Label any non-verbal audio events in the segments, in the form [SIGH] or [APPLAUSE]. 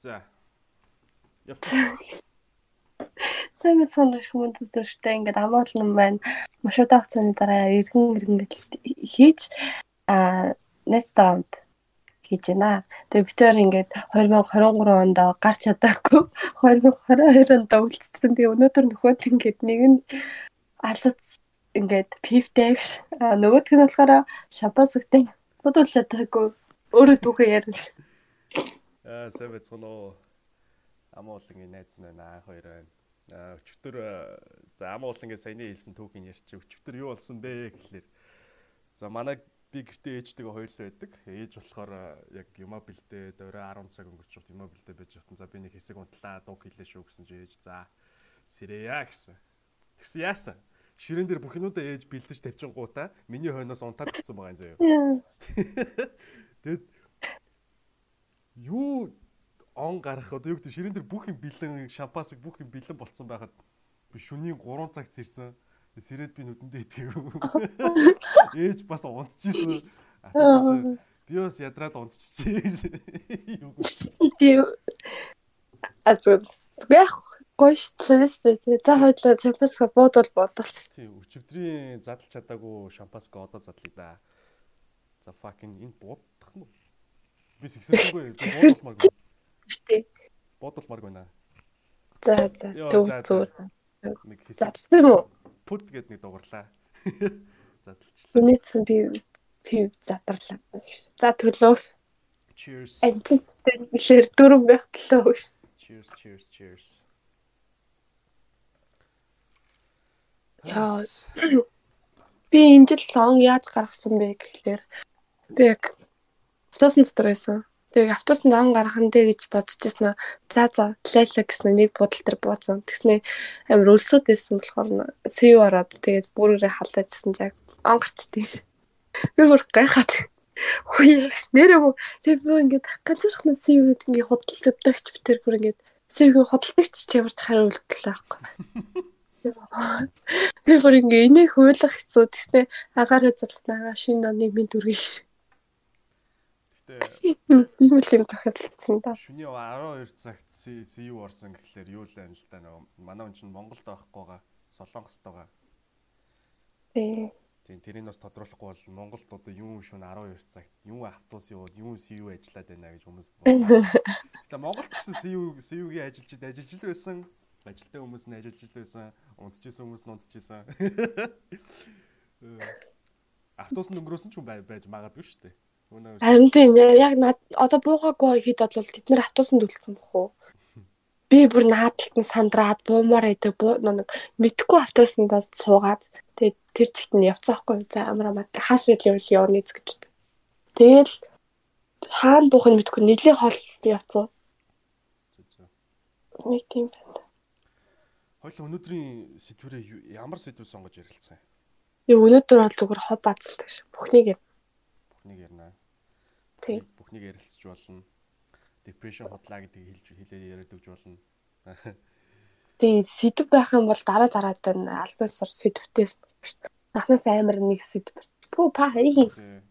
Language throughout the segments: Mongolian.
За. Сайн мэд сонирх юм дөрөвтэй ингээд амаалн юм байна. Машуудаа хугацааны дараа эргэн эргэн хийж а next round хийж байна. Тэгээ бид тээр ингээд 2023 онд гарч чадаагүй 2022 онд үлдсэн. Тэгээ өнөөдөр нөхөд ингээд нэг нь алц ингээд пивтэйгш нөгөөх нь болохоор шампасгтэй бодуулж чадаагүй өөрөө түүхээ ярил. Аа сайн байцгаана уу. Амуулангийн найз байна аа хоёр байна. Аа өчтөр за амуулангийн саяны хэлсэн түүхийг ярьчих. Өчтөр юу болсон бэ гэхлээр за манай би гэртээ ээжтэйгээ хоёулаа байдаг. Ээж болохоор яг юма бэлдээ дөрөө 10 цаг өнгөрч юма бэлдээ байж хатан за би нэг хэсэг унтлаа дуу хийлээ шүү гэсэн чи ээж за сэрэя гэсэн. Тэгсэн яасан? Ширээн дээр бүх юмудаа ээж бэлдэж тавьчихгуудаа миний хойноос унтаад гисэн байгаа юм заяа. Тэгэд юу он гарах одоо юу гэдэг ширээн дээр бүх юм бэлэн шампасыг бүх юм бэлэн болцсон байхад би шөнийн 3 цагт ирсэн. Сэрэд би нүдэндээ итгэв. [LAUGHS] Ээж бас унтчихсэн. Асуусан би бас ядраад унтчихжээ. [LAUGHS] Юу Тийм. Азус. Яг гош цэстэй. За хойлоо шампаска буудвал буудвал. Тийм өчигдрийн задлж чадаагүй шампаска одоо задлая да. За fucking энэ буудах нь Би сэгсэлгүй буудалмаар. Штэ. Буудалмаар байна. За за. Төв зүг. Нэг үү? Пут гэд нэг дугарлаа. Задлчлаа. Үнэсэн би пив задарлаа. За төлөө. Cheers. Амжилттай бишэр дөрөв байх төлөө. Cheers, cheers, cheers. Яа. Би энэ жил сон яаж гаргасан бэ гэхлээр би яг автобусны дотор байсан. Тэгээ автобусанд ан гарахан дээр гэж бодчихсон. За за лайлаа гэсэн нэг будал дээр бууцсан. Тэгснэ амар өлсөд байсан болохоор сэв ороод тэгээд бүрээрээ халаажсэн яг ан гарчдээ ш. Би бүр гайхаад Хүй нэрээ мө тэг би ингээд ганцхан сэв гэдэг ингээд худалдагч битэр бүр ингээд сэвгийн худалдагч чамарч хараа үлдэлээ байхгүй. [LAUGHS] Би бүр ингээд энийг хуулах хэцүү тэгснэ агаараа залснаа шинэ оны минь дүргий Гэтэ тийм л юм тохиолдсон да. Шүний 12 цагт CU орсон гэхлээр юу л байна л да нөгөө манай хүн чинь Монголд байхгүйгаа Солонгост байгаа. Тий. Тийм тэрийг бас тодруулахгүй бол Монголд одоо юу шүн 12 цагт юу автобус яваад юу CU ажиллаад байна гэж хүмүүс [LAUGHS] Гэтэ Монголд ч гэсэн CU CU-гийн ажилчид ажиллаж л байсан. Ажилтны хүмүүс нь ажиллаж л байсан. Унтчихсан хүмүүс нь унтчихсан. [LAUGHS] Автобус өнгөрөөсөн ч хүн байж магадгүй шүү дээ. Харин тийм яг над одоо буугаагүй хэд бол тэд нэр автобусанд үлдсэн бох уу? Би бүр наадталт нь сандраад буумаар идэг нэг мэдхгүй автобусандаа суугаад тэгээд тэр чигт нь явцсан байхгүй за амар амат хааш илийн үйл явна гэж. Тэгэл хаана буух нь мэдгүй нэлийн хол явцсан. Нэг тийм байна. Хойл өнөөдрийн сэдвэрээ ямар сэдв сонгож ярилцсан юм? Өнөөдөр бол зүгээр хоб бацалдаг ш. Бүхнийг Бүхнийг ярина. Бүхнийг ярилцж болно. Depression хотлаа гэдгийг хэлж хэлээд яриад өгч болно. [LAUGHS] Тийм, сэдв байх юм бол дараа дараад нь альбасаар сэдвтэй анхнаас амар нэг сэдв. Пүү па хий.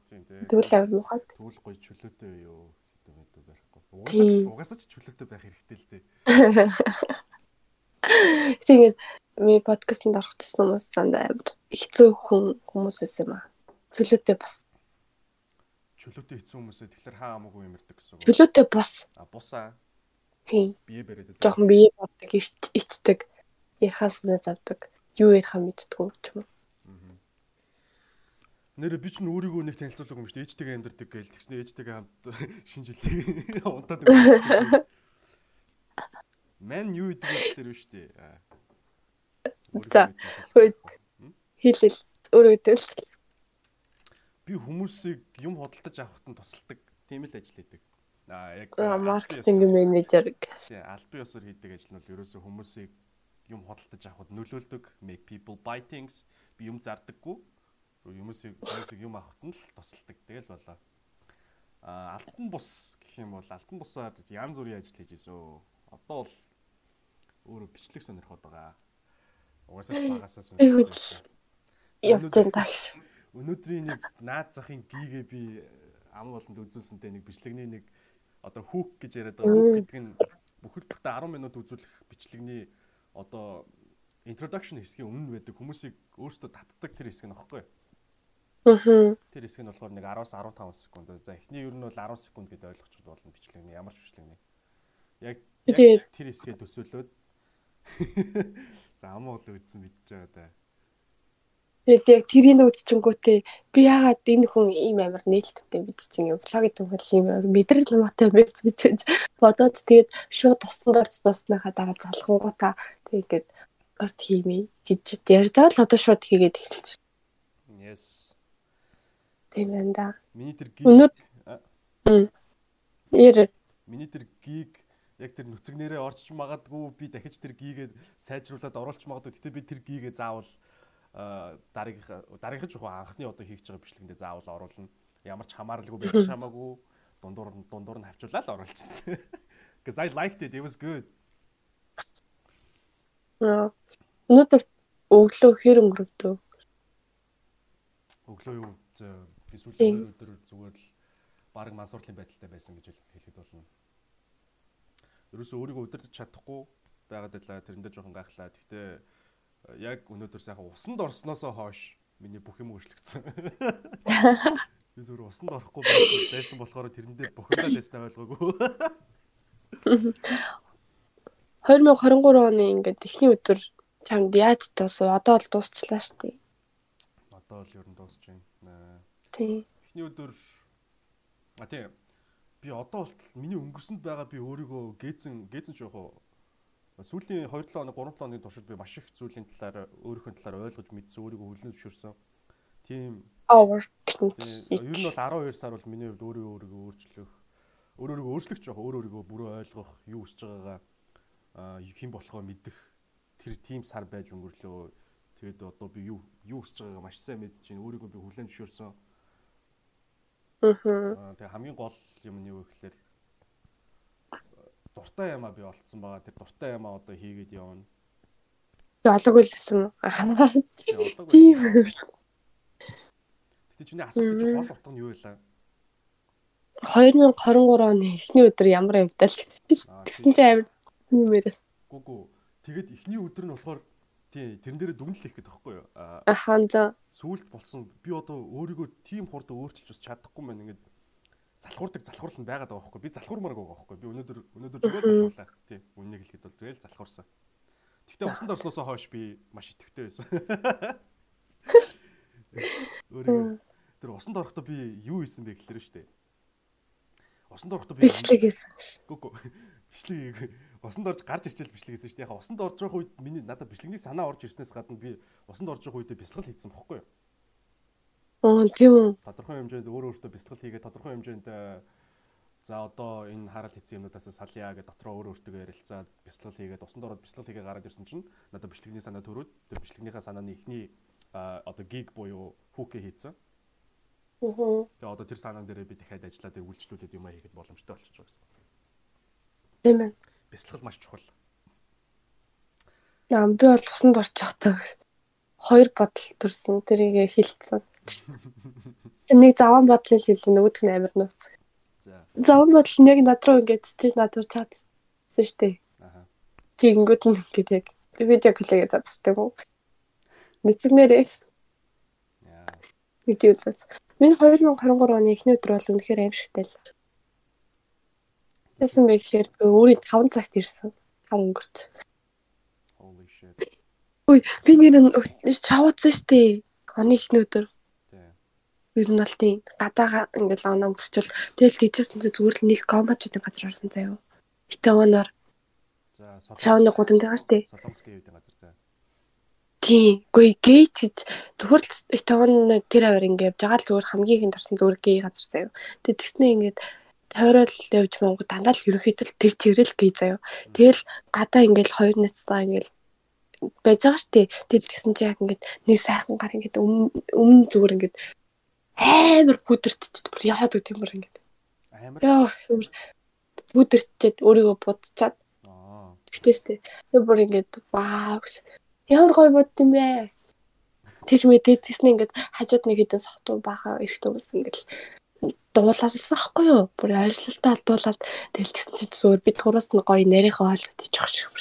Тийм тийм. Тэгвэл амар мухад. Тэгвэл гоё чөлөөтэй юу сэдв гэдэг байхгүй. Угаасаа ч чөлөөтэй байх хэрэгтэй л дээ. [LAUGHS] Тэгээд ми подкастт орох гэсэн хүмүүс дандаа амар хэцүү хүн хүмүүс байсан юм аа. Чөлөөтэй бас чөлөөтэй хэцүү хүмүүсээ тэгэхээр хаа амаагүй юмэрдэг гэсэн үг. Чөлөөтэй бус. А бусаа. Тийм. Бие бариад. Жохон бие боддог, ичдэг, ярихаас өмнө завдаг. Юу ярихаа мэддэггүй ч юм уу. Нэр би ч өөрийгөө нэг танилцуулдаг юм шүү дээ. Ээжтэйгээ амьдардаг гээл тэгснэ ээжтэйгээ хамт [LAUGHS] шинжилгээ [LAUGHS] унтаад байгаа. Мэн юу гэдэг вэ шүү дээ. За. Хэлэл өөрөөдөө танилцуулсан би хүмүүсийг юм худалдаж авахт нь тусалдаг тийм л ажил хийдэг. Аа яг маркетинг менежер гэх. Албан ёсоор хийдэг ажил нь бол ерөөсөө хүмүүсийг юм худалдаж авахд нөлөөлдөг, make people buy things. Би юм зардаггүй. Хүмүүсийг хүмүүсийг юм авахт нь л тусалдаг. Тэгэл болоо. Аа алтан бус гэх юм бол алтан бусаар янз бүрийн ажил хийж ийсөө. Одоо бол өөрөө бичлэг сонирхоод байгаа. Угаасаа багасаа сонирхоод. Явтын тагш өнөөдрийн нэг наад захын гигээ би ам болонд үзүүлсэнтэй нэг бичлэгний нэг одоо хүүк гэж яриад байгаа. Хүүк гэдэг нь бүхэл бүтэн 10 минут үзүүлэх бичлэгний одоо introduction хэсгийн өмнө байдаг хүмүүсийг өөрсдөө татдаг тэр хэсэг нь аахгүй. Аа. Тэр хэсэг нь болохоор нэг 10-аас 15 секунд. За эхний ер нь бол 10 секунд гэдээ ойлгочих болно бичлэгний ямар ч бичлэгний. Яг тэр хэсгээ төсөөлөөд [LAUGHS] за амуу л үзсэн мэдчихэж байгаа да. Тэгээд яг тэрийг үзчихэнгүүтээ би яагаад энэ хүн ийм амар нээлттэй бид чинь юм гэдэг хүн ийм мэдрэл юмтай байж гэж бодоод тэгээд шууд тусанд орж дуусныхаа дараа залхангуудаа тэгээд бас тийм ээ гэж ярьж байгаа л одоо шууд хийгээд эхэлж. Yes. Байна да. Миний тэр гиг. Ер миний тэр гиг яг тэр нүцгнэрээ орч магадгүй би дахиж тэр гигээ сайжруулад оруулж магадгүй. Гэтэ би тэр гигээ заавал дараагийнх дараагийнх жоохон анхны одоо хийж байгаа бичлэгэндээ заавал оруулна. Ямар ч хамааралгүй байсан [COUGHS] хамаагүй дундуур дундуур нь хавчуулаад оруулчихсан. Because [LAUGHS] I liked it. It was good. Аа. Өнөөдөр өглөө хэр өнгөрөвдөө? Өглөө юу би сүүлийн өдөр зүгээр л баг мансуурлын байдалтай байсан гэж хэлэхэд болно. Ерөөсөө өөрийгөө удирдах чадахгүй байгаад байлаа. Тэрэндээ жоохон гайхлаа. Гэхдээ яг өнөөдөр сайхан усанд орсноосоо хойш миний бүх юм өөрчлөгдсөн. [LAUGHS] Би зүгээр усанд орохгүй байсан болохоор тэрэндээ бохирдоод байснаа ойлгоогүй. [LAUGHS] 2023 оны ингээд эхний өдөр чамд яаж дуусв? Одоо л дуусчлаа шүү дээ. Одоо л ер нь дуусч байна. Тий. Эхний өдөр а тий би одоо болтол миний өнгөрсөнд байгаа би өөрийгөө гээзэн гээзэн ч яг сүүлийн 2 7 хоног 3 7 хоногийн туршид би маш их зүйлийн талаар өөрийнхөө талаар ойлгож мэдсэн өөрийгөө хүлээн зөвшөөрсөн. Тийм ер нь бол 12 сар бол миний хувьд өөрийгөө өөрийгөө өөрчлөх өөр өөрийгөө өөрчлөх жоох өөр өөрийгөө бүрөө ойлгох юу хүсэж байгаагаа хэн болохоо мэдэх тэр тийм сар байж өнгөрлөө. Тэгээд одоо би юу юу хүсэж байгаагаа маш сайн мэдж байна. Өөрийгөө би хүлээн зөвшөөрсөн. Аа. Тэгээ хамгийн гол юм нь юу гэхээр дуртай юмаа би олцсон байгаа. Тэр дуртай юмаа одоо хийгээд явна. Олоогүй л гэсэн. Тийм. Гэтэ чиний асуулт гэж гол утга нь юу байлаа? 2023 оны эхний өдөр ямар явдал гэсэн чинь амар нэмэрээ. Гүгү. Тэгэд эхний өдөр нь болохоор тий тэрэн дээр дүгнэлт хийх гэдэг байхгүй юу? Ахаа за. Сүүлд болсон би одоо өөрийгөө тийм хурд өөрчилж бас чадахгүй мэн ингээд залхуурдаг залхуурл нь байгаад байгаа байхгүй. Би залхуурмаар байгаа байхгүй. Би өнөөдөр өнөөдөр зүгээр залхуурлаа. Тий үннийг хэлэхэд бол зүгээр л залхуурсан. Гэхдээ усанд орсноосоо хойш би маш итгэвтэй байсан. [LAUGHS] Өөрөө тэр усанд орохдоо би юу хийсэн бэ гэхлээр шүү дээ. Усанд орохдоо би бичлэг хийсэн гүгү. [LAUGHS] Бичлэг усанд орж гарч ирчихэл бичлэг хийсэн шүү дээ. Яг усанд орж байгаа үед миний надад бичлэгний санаа орж ирснээс гадна би усанд орж байгаа үедээ бясалгал хийсэн бохгүй юу Аа тийм үү. Тодорхой хэмжээнд өөр өөртөө бэлтгэл хийгээд тодорхой хэмжээнд за одоо энэ харал хийсэн юмнуудаас салъя гэж дотроо өөр өөртөө ярилцаад бэлтгэл хийгээд усан дороод бэлтгэл хийгээ гараад ирсэн чинь надад бичлэгний санаа төрөөд тэр бичлэгнийхээ санааны эхний одоо гиг буюу хүүкэ хийцэн. Аа. Тэгээ одоо тэр санаан дээрээ би дахиад ажиллаад үйлчлүүлээд юм хийгээд боломжтой болчихж байгаа гэсэн. Тийм ээ. Бэлтгэл маш чухал. Яа би бол усанд орчих чадах хоёр бодол төрсөн. Тэрийг хилцсэн. Нэг заван бодлыг хэлээ нөгөөх нь амар нууц. За. Заван бодол нь яг над руу ингээд чи над руу чатсан шүү дээ. Аа. Тэгэнгүүт нь ингээд яг видео клигээ задчихдаг юм. Нэцгнэрээ. Яа. Видео заз. Миний 2023 оны эхний өдөр бол үнэхээр аимшигтай л. Тэсэн бэ гэхээр өөрийн 5 цагт ирсэн. 5 өнгөрч. Holy shit. Үй би нэр чавуудсан шүү дээ. Оны эхний өдөр ер нь бол тийм гадаа ингээл оноо өнгөрчл тэгэл тийчсэн чи зүгээр л нийл комбачуудын газар орсон заяа. Итаванаар. За шавны гудамж байгаа штэ. Солонгосгийн үеийн газар заяа. Тийм. Гүй гейт гэж зүгээр л Итаван тэр аваар ингээд явж байгаа л зүгээр хамгийн ихэнд орсон зүгээр гей газар заяа. Тэгээ тэгснээ ингээд тойрол явж монгол дандаа л ерөөхдөө тэр чигрэл гей заяа. Тэгэл гадаа ингээд хоёр найзтайгаа ингээд байж байгаа штэ. Тэгээд тэгсэн чи яг ингээд нэг сайхан гар ингээд өмнө зүгээр ингээд амар бүдэрчээд бүр юм бэ ингээд. Амар. Яа бүдэрчээд өөрийгөө будцаад. Аа. Тэгтэйстэй. Тэр бүр ингээд вау. Ямар гоё бод юм бэ? Тэгж мэдээ тэгснэ ингээд хажууд нэг хэдэн сохтуу баха эрэхтэй ус ингээд дуулалсан ахгүй юу? Бүр ойлголтоо алдуулаад тэгэл тэгсэн чинь зүгээр бид гураас нь гоё нарийнхаа ойлголт ичих шиг.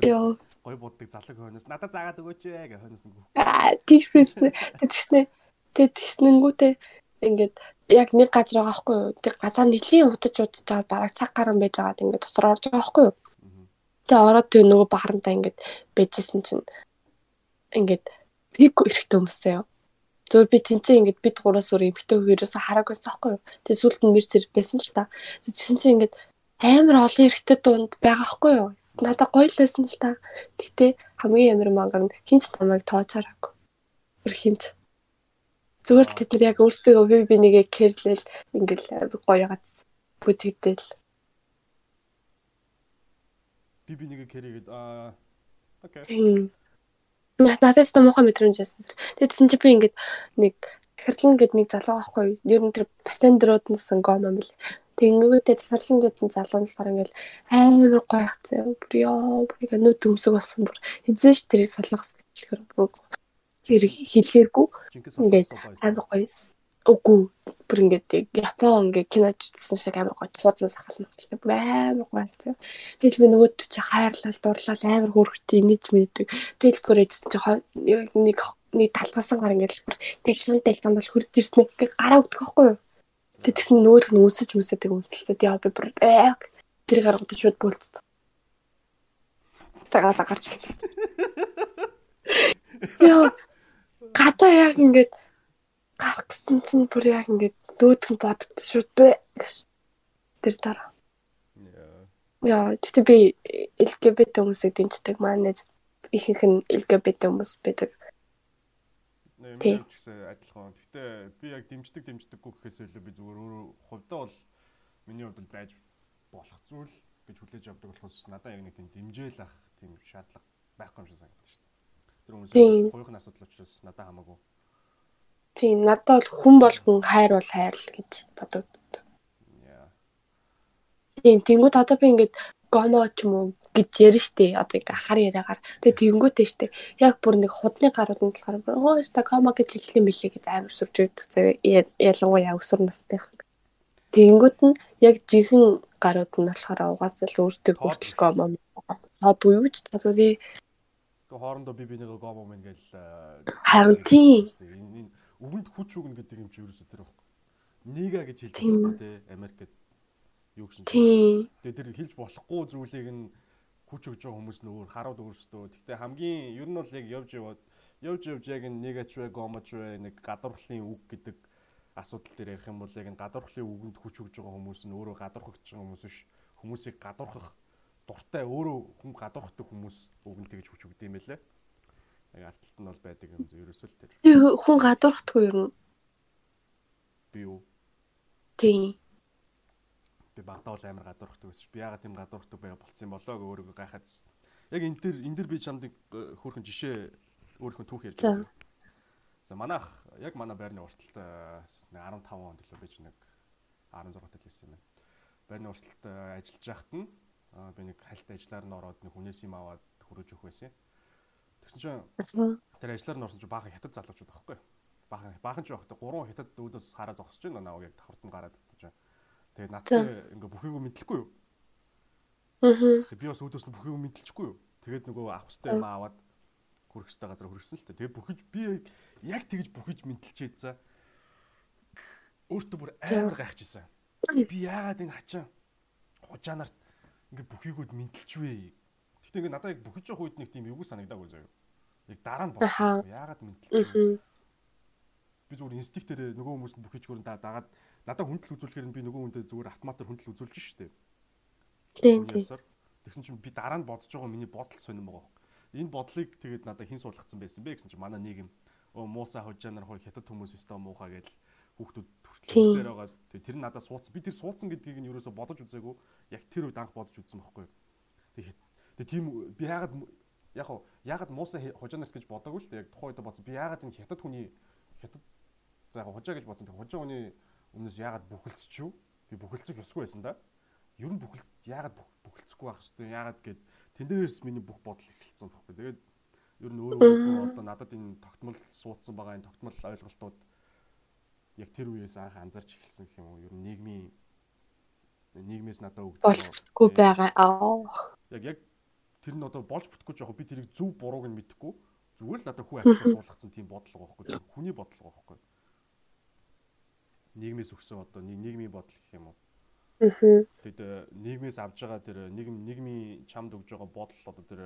Йоо. Гоё буддаг залаг хойноос надад заагаад өгөөч ээ гэх хойноос нь. Аа тийшрэснэ. Тэгснэ. Тэг тэгснэнгүүтээ ингээд яг нэг газар байгаа хгүй юу? Тэг газар нэлийн удаж удаж байгаа бараг цаг гарan байж байгаад ингээд дотор орж байгаа хгүй юу? Тэг ороод тэг нөгөө бахарантаа ингээд бэжсэн чинь ингээд пик эрэхтэй хүмүүсээ юу? Зөв би тэнцээ ингээд бид гураас өөр эмхтэй хөрөөсө хараагүйсэн аахгүй юу. Тэгээ сүлд нь мэрс ирж байсан л та. Тэгсэн чинь ингээд амар олон эрэгтэй дунд байгаа аахгүй юу. Надад гоё л байсан л та. Гэтэ хамгийн амар мангар нь хинч намайг тоочаараагүй. Бүр хинч. Зүгээр л тэд нар яг өөрсдөө би би нэгэ кэрлэл ингээд гоё гац бүжигдэл. Би би нэгэ кэригээд аа окей. Надаас та муухай мэдрэмж байсан. Тэгсэн чи би ингээд нэг Захирлан гэд нэг залуу байхгүй юу? Ер нь тэр претендерууднаас гомо мэл. Тэнгүүтээ захирлан гэд залуу нь болохоор ингээд амар гоё хацаа. Бүр ёо, бүр ингээд нүд төмсөг болсон бүр. Эзэн ш тэрийг солих гэчихэр бүр хэлэхээргүй. Ингээд амар гоё. Үгүй бүр ингээд Япон ингээд киноч үзсэн шиг амар гоё тууцсан сахална гэдэг амар гоё тийм. Тэгэл би нөгөөд чи хайрлал дурлал амар хөөрхтэй инеж мэддэг. Тэгэл бүр эзэн чи нэг нэг талгасан гар ингээд бүр дэлцэн дэлцэн бол хурд ирсэн нэг гараа өгдөг байхгүй юу. Тэгсэн нөгөөх нь үсэж мүсэдэг үнсэлцээ яа би бүр тэр гараа өгдөг шууд бөлцсөн. Тагаа тагарч. [LAUGHS] Яа гадаа яг ингээд гарах гэсэн чинь бүр яг ингээд дөөдх нь боддог шүүд бэ гэж. Тэр дараа. Яа, тэгтээ би LGBT хүмүүсийг дэмждэг. Манай ихэнх нь LGBT хүмүүс байдаг. Тийм гэсэн адилхан. Гэхдээ би яг дэмждэг дэмждэггүй гэхээс илүү би зүгээр өөрөө хувьдаа бол миний хувьд байж болох зүйл гэж хүлээж авдаг болохоос надад яг нэг тийм дэмжээл ах тийм шаардлага байхгүй юм шиг санагдаж байна. Тэр хүмүүс хоёрын асуудал учраас надад хамаагүй. Тийм надад бол хүн бол хүн хайр бол хайр л гэж бодогддог. Тийм тэнгууд одоо би ингээд гомо ч юм уу гэж ярина штэ. Одоо ингээ ахаар яриагаар. Тэгээ тэнгүүтэй штэ. Яг бүр нэг худны гарууд нь болохоор оо ста гомо гэж хэлсэн мэлээ гэж амар сүрж өгдөг зав ялангуяа өсвөр настайх тэнгүүд нь яг жинхэнэ гарууд нь болохоор угаасаа л өөртөө хүртэл гомо одгүй юу ч тодгүй хоорондоо би бинийгээ гомо мэн гэж харин тийм өгөнд хүч өгнө гэдэг юм чи ерөөсөө тэр байхгүй. Нэга гэж хэлж байгаа те Америкт юу гэсэн. Тэгээ тэр хэлж болохгүй зүйлийг нь хүч өгж байгаа хүмүүс нь өөр харууд өөрсдөө. Гэхдээ хамгийн ер нь бол яг явж яваад явж явж яг нэгач вэ гомоч вэ нэг гадуурлын үг гэдэг асуудал дээр ярих юм бол яг гадуурхлын үгэнд хүч өгж байгаа хүмүүс нь өөрөө гадуурхагч байгаа хүмүүс биш. Хүмүүсийг гадуурхах дуртай өөрөө хүн гадуурхдаг хүмүүс үгэнд тэгж хүч өгд юм байлээ яг арталт нь бол байдаг юм зөв ерөөсөө л тэр. Хүн гадуурхдаггүй юу юм? Би юу? Тийм. Би багтаа бол амар гадуурхдаг ш. Би ягаад тийм гадуурхдаг байга болцсон болоо гэ өөрийгөө гайхаадс. Яг энэ төр энэ дэр би чамд э, хөөрхөн жишээ өөрхөн түүх ярьж байна. За манайх яг манай байрны урталт 15 онд илүү байж нэг 16 тал байсан юм байна. Байрны урталт э, ажиллаж байхад нь би нэг хальт ажиллаар нь ороод нэг хүнээс юм аваад хүрэж өгөх байсан. Тэгсэн чинь тэр ажиллаар нь орсон чинь баахан хятад залуучууд байхгүй. Баахан баахан ч байхдаа гурван хятад өөдөөс хараа зогсож байна наваа яг нь гараад ирсэн чинь. Тэгээд надтай ингээ бүхийгөө мэдлэхгүй юу? Аа. Би бас өөдөөс нь бүхийгөө мэдлчихгүй юу? Тэгээд нөгөө авах хөстэй юм аваад хүрэх хөстэй газар хүргэсэн л та. Тэгээд бүхэж би яг тэгж бүхэж мэдлчихэд за. Өөртөө бүр амар гайхажсэн. Би яагаад энэ хачаа хужаанаар ингээ бүхийгүүд мэдлчвэ Гэтэ ингээ надад яг бүхэж явах үед нэг тийм эвгүй санагдаагүй заяа. Яг дараа нь болсон. Яагаад мэдлээ. Би зүгээр инстинктээр нөгөө хүмүүст нь бүхэж гөрөн дагаад надад хүндэл үзүүлэхээр би нөгөө хүндээ зүгээр автоматар хүндэл үзүүлж штэ. Тийм тийм. Тэгсэн чинь би дараа нь бодож байгаа миний бодол сонирм байгаа. Энэ бодлыг тэгээд надад хэн суулгацсан байсан бэ гэсэн чинь манай нийгэм оо муусаа хожаанаар хой хятад хүмүүс өстөө муухай гэдэл хүүхдүүд төртлөөсээр байгаа. Тэгээд тэр надад суудсан. Би тэр суудсан гэдгийг нь ерөөсө бодож үзээгүй. Яг тэр үед анх бодож үзсэн байхгүй. Тэгээд Тэгээ тийм би яагаад яг уу яагаад муусан хожоноос гэж бодоагүй л дээ яг тухайн үед бодсон. Би яагаад энэ хятад хүний хятад за яг хожоо гэж бодсон. Тэгээ хожоо хүний өмнөөс яагаад бүхэлдэж юу? Би бүхэлцэх ёсгүй байсан да. Ер нь бүхэл яагаад бүхэлцэхгүй байх хэвчээ яагаад гэд тэн дээрээс миний бүх бодол эхэлсэн байхгүй. Тэгээд ер нь өөрөө одоо надад энэ тогтмол суудсан байгаа энэ тогтмол ойлголтууд яг тэр үеэс анх анзарч эхэлсэн гэх юм уу? Ер нь нийгмийн нийгмээс надад өгдөг болчихгүй байгаа. Аа. Яг яг тэр нь одоо болж бүтггүй жоох би тэрийг зөв бурууг нь мэдэхгүй. Зүгээр л надад хүү авчиж суулгацсан тийм бодлого байхгүй. Хүний бодлого байхгүй. Нийгмээс өгсөн одоо нийгмийн бодол гэх юм уу? Тэгэд нийгмээс авж байгаа тэр нийгэм нийгмийн чамд өгж байгаа бодол одоо тэр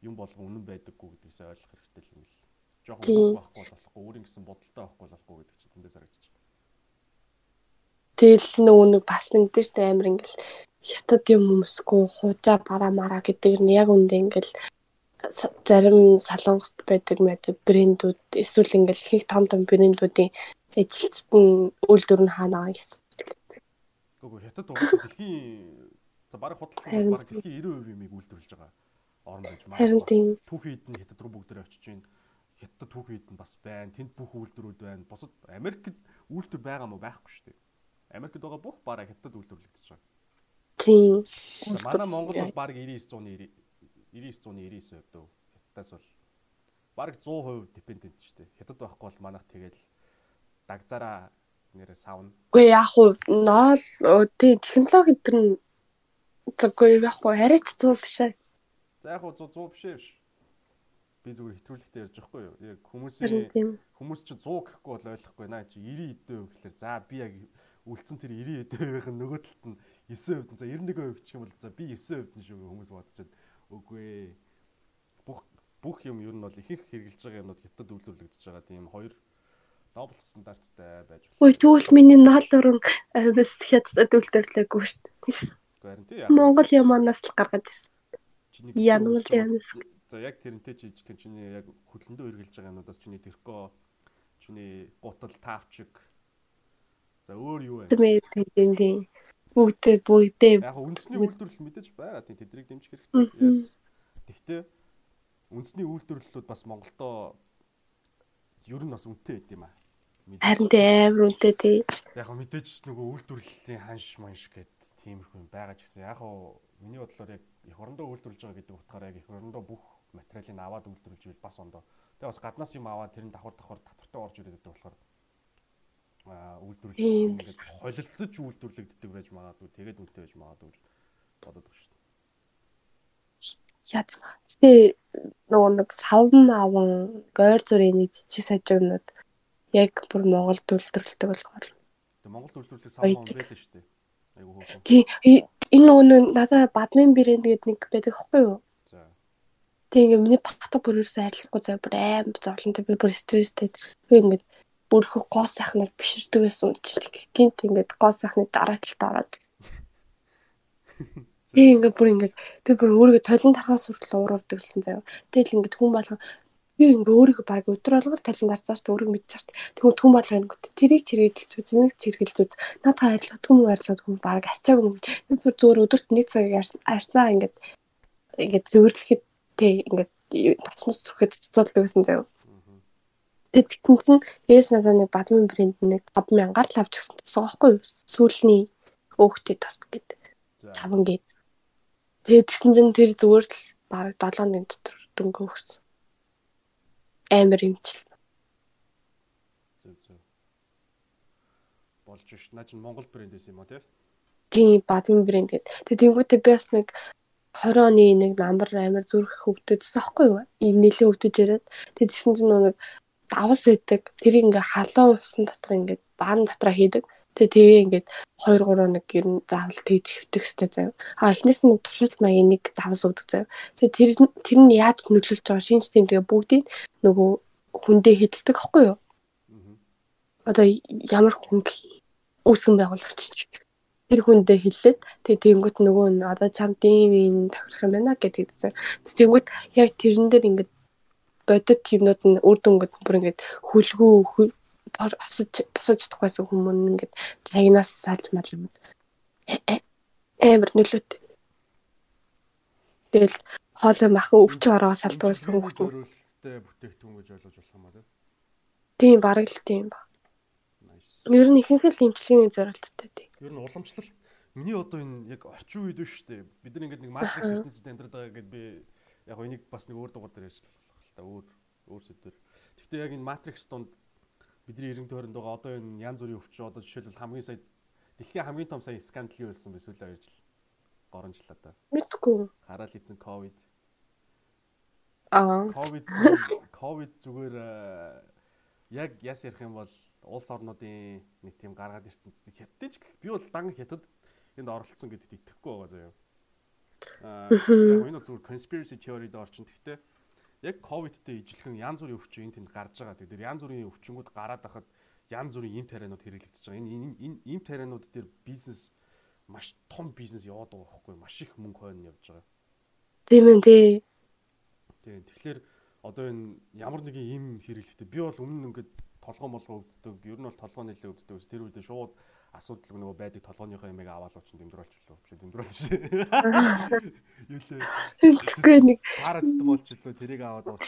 юм болгон үнэн байдаггүй гэдгээс ойлгох хэрэгтэй юм л. Жохон байхгүй болохгүй, өөрийн гэсэн бодолтой байхгүй болохгүй гэдэг чинь тэндээс харагдчих. Тэгэл нөгөө нэг бас ингэдэж штэ амир ингээл хятад юм өмсгөө хуужаа бараа мараа гэдэг нь яг үндэ ингээл зарим солонгост байдаг мэдэг брэндүүд эсвэл ингээл их том том брэндүүдийн ажилчид нь үйлдвэр нь хаанаа яцдаг. Үгүй хятад угаасаа дэлхийн за бараг худалдаа бараг дэлхийн 90% юмыг үйлдвэрлэж байгаа орн байж магадгүй. Харин тийм. Түүхийд нь хятад руу бүгдээ очиж гин хятад түүхийд нь бас байна. Тэнд бүх үйлдвэрүүд байна. Бусад Америкт үйлдвэр байгаа мó байхгүй шүү дээ. Америкт байгаа бүх бараг хятад үйлдвэрлэгдэж байгаа. Тийм. Манай Монгол бол бараг 99 100-ны 99 100-ны 99% дөө. Хятадаас бол бараг 100% депендент шүү дээ. Хятад байхгүй бол манайх тэгэл дагзараа нэрээ савна. Үгүй яг уу ноол тий технологи төр нь үгүй яг уу арайч 100 биш. За яг уу 100 100 биш биш. Би зүгээр хэтрүүлэгтэй ярьж байхгүй юу? Яг хүмүүсийн хүмүүс чи 100 гэхгүй бол ойлгохгүй наа чи 90 эдөө гэхэлэр за би яг үлдсэн тэр 90 эдөөийнх нь нөгөө талд нь 9% за 91% гэх юм бол за би 9% нь шүү хүмүүс бодчиход үгүй бүх бүх юм ер нь бол их их хэрэгжилж байгаа юмнууд хятад үйлдвэрлэгдэж байгаа тийм хоёр дабл стандарттай байж байна. Ой тэгвэл миний наал өрөн бас хятад үйлдвэрлэегүй шүү дээ. Харин тий. Монгол яманаас л гаргаж ирсэн. Януул ямаас. За яг тэрнтэй чи ижлэн чиний яг хөдлөндөө хэрглэж байгаа юмудаас чиний тэрко чиний гутал тавчиг за өөр юу вэ? Тийм тийм. Бүгдээ бүгдээ. Яг үндэсний үйлдвэрлэл мэдээж байгаа тийм тэдрийг дэмжих хэрэгтэй. Тэгтээ үндэсний үйлдвэрлэлүүд бас Монголдоо ер нь бас үнэтэй байд юм аа. Харин тийм амар үнэтэй тий. Яг мэдээж нөгөө үйлдвэрлэлийн ханш манш гэд тиймэрхүү юм байгаа ч гэсэн яг миний бодлоор яг их орондоо үйлдвэрлэж байгаа гэдэг утгаараа яг их орондоо бүх материалыг аваад үйлдвэрлэж ивэл бас ондоо. Тэгээ бас гаднаас юм аваад тэр нь давхар давхар татвартай орж ирээд байдаг болохоор аа үйлдвэрлэж ингээд холилдож үйлдвэрлэгддэг байж магадгүй тэгээд үнэтэй байж магадгүй гэж бодоод байна шүү дээ. Яа тэгээ нөгөө нэг савн аван гойр зүрийн нэг жижиг сажигнууд яг бүр Монголд үйлдвэрлэдэг болохоор. Тэгээ Монголд үйлдвэрлэх савн юм байлаа шүү дээ. Айгу хөөрхөн. Тий энэ нөгөө надад бадмин брэнд гэдэг нэг байдаг хгүй юу? Тэг ингээ миний батга бүр ерөөсөө арилахгүй зав бүр амар зовлонтой би бүр стресстэй. Би ингээ бүрхөө гоо сайхнаар биширдэг байсан үчиг гинт ингээд гоо сайхны дараа талд ороод. [LAUGHS] Би ингээд бүр ингээд би бүр өөрийгөө толон тархаас хүртэл уурдаг гэсэн заяа. Тэгэл ингээд хүн болгон би ингээ өөрийгөө баг өдөр болгол талент гарцааш өөрийгөө мэдчихэж. Тэгвэл түн бодлого ингээ тэрийг чиргэлж үз нэг чиргэлж үз. Надад хайрлах түн хайрлах хүн баг арчааг юм. Би бүр зөөр өдөрт нэг цаг арцаа ингээ ингээ зөвөрлөхэд тэг ингээ тасмас түрхэд цэцүүлдэг гэсэн заяа. Тэгээд тэгсэн чинь ээж надад нэг бадмин брэнд нэг 5000-аар л авч өгсөн гэсэн байхгүй юу? Сүүлний өөхтэй тас гэдэг. Цаван гээд. Тэгээд тэгсэн чинь тэр зүгээр л бараг 7 өдрийн дотор дөнгө өгсөн. Амар юмчилсан. Зөв зөв. Болж ш. Наа чинь Монгол брэнд байсан юм уу тий? Тийм, бадмин брэнд гэдэг. Тэгээд тэнгуүтээ би бас нэг 20 оны нэг намар амар зүрх хөвдөдсөн аахгүй юу? Ийм нэлээд хөвдөж яриад. Тэгээд тэгсэн чинь нэг давс өгдөг. Тэрийг ингээ халуун усан дотор ингээ баан дотроо хийдэг. Тэгээ тэгээ ингээд 2 3 нэг ер нь заавал тэгж хөвтөх хэрэгтэй заяа. А эхнээс нь туршилт маягийн нэг давс өгдөг заяа. Тэгээ тэр тэр нь яаж нөлөөлж байгаа шинж тийм тэгээ бүгдийг нөгөө хүндээ хэдэлдэг аахгүй юу? Одоо ямар хүн үүсгэн байгуулагч тэр хүндээ хэллээд тэгээ тэнгуут нөгөө нь одоо чам дийм юм тохирох юм байна гэдэг заяа. Тэнгуут яг тэрэн дээр ингээд бодит юмнууд нь үр дүнгууд бүр ингээд хүлгүү босож босож чадахгүйсэн хүмүүс ингээд лагнаас салж мал юм. Амар нөлөөтэй. Тэгэл хоолой махан өвч ороо салдуулсан хүмүүс. бүтээгдэхүүн гэж ойлгож болох юм аа тийм бараг л тийм ба. Ер нь ихэнх л имчилгээний зорилттой тийм. Ер нь уламжлалт миний одоо энэ яг орчин үед биш үү? Бид нар ингээд нэг матрикс ертөнцид амьдраад байгаа гэдээ би яг энийг бас нэг өөр дугаар дээр ярьж та өөр өөр сэдвэр. Гэхдээ яг энэ Matrix донд бидний эренг тойронд байгаа одоо энэ янз бүрийн өвчин одоо жишээлбэл хамгийн сая дэлхийн хамгийн том сая скандал юу болсон бэ сүүлийн 2 жил горонжлаа да. Мэдгүй. Хараал хийсэн ковид. Аа. Ковид ковид зүгээр э, яг яс ярих юм бол улс орнуудын нэг тийм гаргаад ирсэн зү хятадч би бол дан хятад энд оролцсон гэдэгт итгэхгүй байгаа заяа. Аа яг энэ зүгээр conspiracy theory-д орчин гэхдээ яг ковидтэй ижилхэн янз бүрийн өвчин энд тэнд гарч байгаа. Тэгэхээр янз бүрийн өвчнгүүд гараад байхад янз бүрийн им тарианууд хэрэглэгдэж байгаа. Энэ энэ им тарианууд дээр бизнес маш том бизнес яваад байгаа байхгүй маш их мөнгө хойно явж байгаа. Тийм ээ тий. Тийм. Тэгэхээр одоо энэ ямар нэгэн им хэрэглэхдээ би бол өмнө ингээд толгоо молгоо өгддөг. Ер нь бол толгоо нэлээ өгддөг. Тэр үедээ шууд асуудал нөгөө байдаг толгооныхоо ямиг аваад очин дэмдрүүлчихлээ. Биш дэмдрүүлж шээ. Юу лээ. Тэгэхгүй нэг парацетамол болчихлоо. Тэрийг аваад ууч.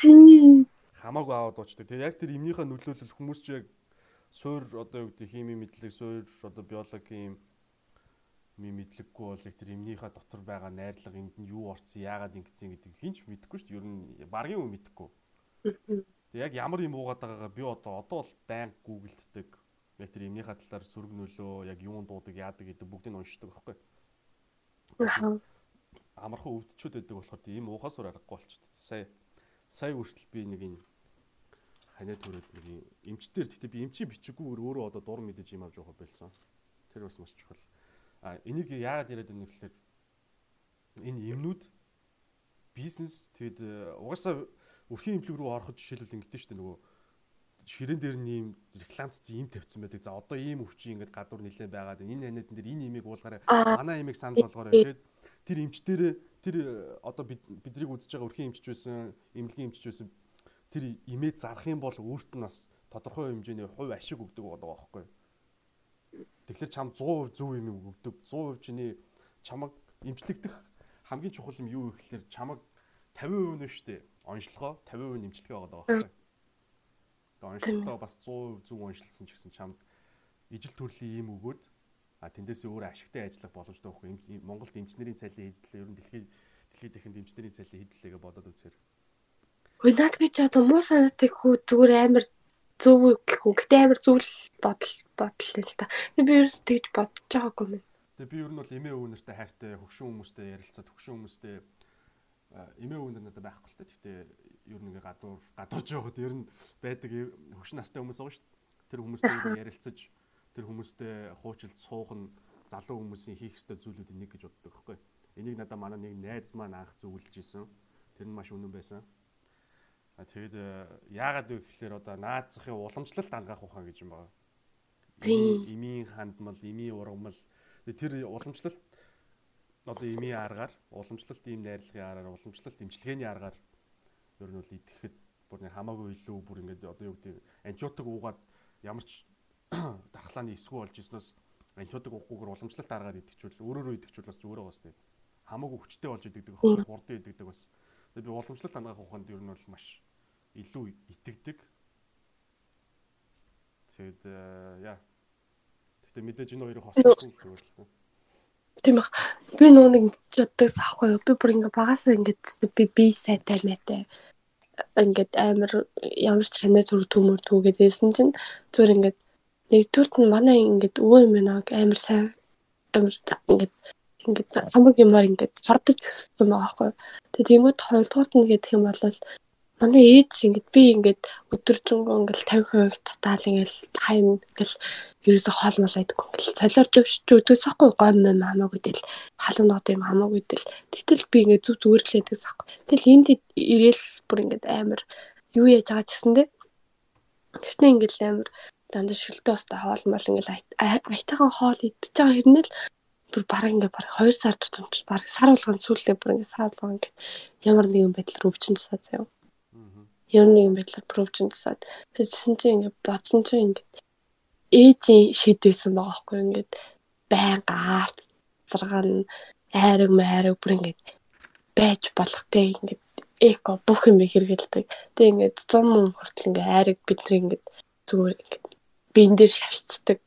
Хамаагүй аваад уучдаг. Тэгээ яг тэр имнийхээ нөлөөлөл хүмүүс ч яг суур одоо юу гэдэг хими мэдлэг, суур одоо биологийн ми мэдлэггүй бол тэр имнийхээ дотор байгаа найрлага энд нь юу орцсон, яагаад ингэсэн гэдэг хинч мэдэхгүй шүү дээ. Ер нь баргийн үе мэдэхгүй. Тэг яг ямар юм уугаад байгаагаа би одоо одоо бол байн гуглддаг яг тэр эмнийхээ талаар сөрөг нөлөө яг юун дуудаг яадаг гэдэг бүгдийг уншдаг байхгүй. Амархан өвдчүүд байдаг болохоор тийм уухаас өөр аргагүй болчихсон. Сая сая хүртэл би нэг энэ ханиа төрөд нэг эмчтэр гэхдээ би эмчи бичиггүйгээр өөрөө одоо дур мэдэж юм авч явах болсон. Тэр бас маш чухал. А энийг яагаад яриад байна гэхээр энэ эмнүүд бизнес тэгэд угаасаа өрхийн имплэг рүү ороход жишээлбэл ингэдэж штэ нөгөө ширээн дээр нь ийм рекламцсан ийм тавьсан байдаг. За одоо ийм өвчин ингээд гадуур нилээн байгаад энэ ханиадан дээр энэ имийг уулгаарай. Манай имийг санал болгоорой гэхэд тэр эмч дээр тэр одоо биднийг үзэж байгаа өрхийн эмчч байсан, эмнэлгийн эмчч байсан тэр имээ зарах юм бол өөрт нь бас тодорхой хэмжээний хувь ашиг өгдөг болоо байхгүй. Тэгэхээр чам 100% зөв юм өгдөг. 100% чиний чамаг эмчлэгдэх хамгийн чухал юм юу гэхээр чамаг 50% нь шүү дээ. Онцлогоо 50% нэмчлэгээ байгаа байхгүй. Тэгээ онцлогоо бас 100% зөв онцлсан ч гэсэн чамд ижил төрлийн ийм өгөөд а тэндээсээ өөр ашигтай ажиллах боломжтой байхгүй. Монголд эмчнэрийн цалин хэдлээ ер нь дэлхийд дэлхийд ихэнд эмчнэрийн цалин хэдлээгээ бодоод үзэхээр. Хөөе наад гэж одоо муу санаатай хүү зүгээр амар зөв гэхүү. Гэтэ амар зүйл бодол бодол л та. Би ерөөс тэгж бодож байгаагүй юм. Тэгээ би ер нь бол эмээ өвнөртэй хайртай хөвшин хүмүүстэй ярилцаад хөвшин хүмүүстэй эмээ өвнөр надад байхгүй л та. Гэхдээ ер нь ингээ гадуур гадуурж явахад ер нь байдаг хөвшин настай хүмүүс байгаа шүү дээ. Тэр хүмүүстэй [COUGHS] ярилцаж тэр хүмүүстэй хуучилд суух нь залуу хүмүүсийн хийх ёстой зүйлүүдийн нэг гэж боддог байхгүй. Энийг надад манай нэг найз маань анх зөвлөж исэн. Тэр нь маш үнэн байсан. А тэгэд яагаад вэ гэхээр одоо наацхийн уламжлалт ангаах ухаан гэж юм байна. Тийм. Имийн хандмал, имийн ургамал тэр уламжлалт одоо имийн аргаар, уламжлалт ийм найрлагын аргаар, уламжлалт имчилгээний аргаар ер нь бол идэхэд бүр нэг хамаагүй илүү бүр ингээд одоо юу гэдэг антибиотик уугаад ямар ч [CLEARS THROAT] дархлааны эсгүй болж ирснээс антибиотик уухгүйгээр уламжлалт аргаар идэхчүүл өөрөөрөө идэхчүүл бас зүгээр байгаа сте хамаагүй хүчтэй болж идэгдэг хурд хурдан идэгдэг бас. Тэгээ би уламжлалт хангаах ухаанд ер нь бол маш илүү итгэдэг. Тэгэд яа. Гэхдээ мэдээж энэ хоёрыг хослуулсан зүгээр л Тийм бах. Би нөө нэг боддогс ахгүй юу. Би бүр ингээ багасаа ингээд би би сайтай мэтэй ингээд амар ямар ч ханаа зүр төмөр түүгээд байсан чинь зүгээр ингээд нэгдүгürt нь манай ингээд өвөө юм байна амар сайн амар ингээд ингээд хамаг юмар ингээд хардаж өгсөн байгаа байхгүй. Тэгээ тэнгууд хоёрдугаарт нь гэдэг юм бол манай ээж ингээд би ингээд өдөржингөө ингээд 50% татаал ингээд хайна ингээд ерөөсө хоол мал айдаггүй ингээд солиорч өвч өдөөс ахгүй гом юм хамаагүй тэл халуун нот юм хамаагүй тэл тэгтэл би ингээд зүг зүгээр л байдагс ахгүй тэгэл энд ирээл бүр ингээд амар юу яаж байгаа ч гэсэн те. Гэснэ ингээд амар дандаа шүлтөө өстой хоол мал ингээд аятайхан хоол идчихэж байгаа хэрнээ л бүр бараг ингээ бараг 2 сар тутамч бараг сар болгоно сүүлдээ бүр ингээ сар болгоно ингээ ямар нэгэн байдлаар өвчин тусаа заяа ер нь юм байдлаар провжин тасаад тэгсэн чинь ингээд бодсон чинь ингээд ээжийн шийдвэсэн байгаа хгүй ингээд байнга арт зарган айраг майраг бүр ингээд байж болох те ингээд эко бүх юм хэрэгэлдэг. Тэг ингээд 100 мөн хүртэл ингээд айраг бидний ингээд зүгээр ингээд биен дээр шавьцдаг.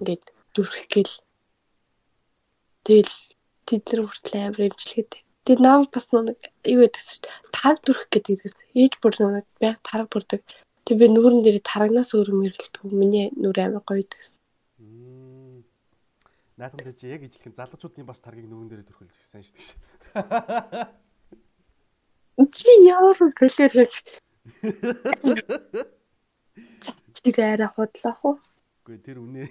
Ингээд дүрхгэл. Тэгэл тэд нар хүртэл амар имжлэхэд Тэгээ нав бас нэг юу гэдэг чинь тараг дүрх гэдэгээс ээж бүр нэг байг тараг бүрдэг. Тэг би нүүрэн дээр тарагнаас өөр мэргэлдэггүй. Миний нүр амар гоё гэсэн. Наатан чи яг ижлэх залуучуудын бас таргийг нүгэн дээр төрхөлж ирсэн шүү дээ. Чи ямар гэлэр яг [LAUGHS] Тэр арай худлаах уу? Үгүй тэр үнэ.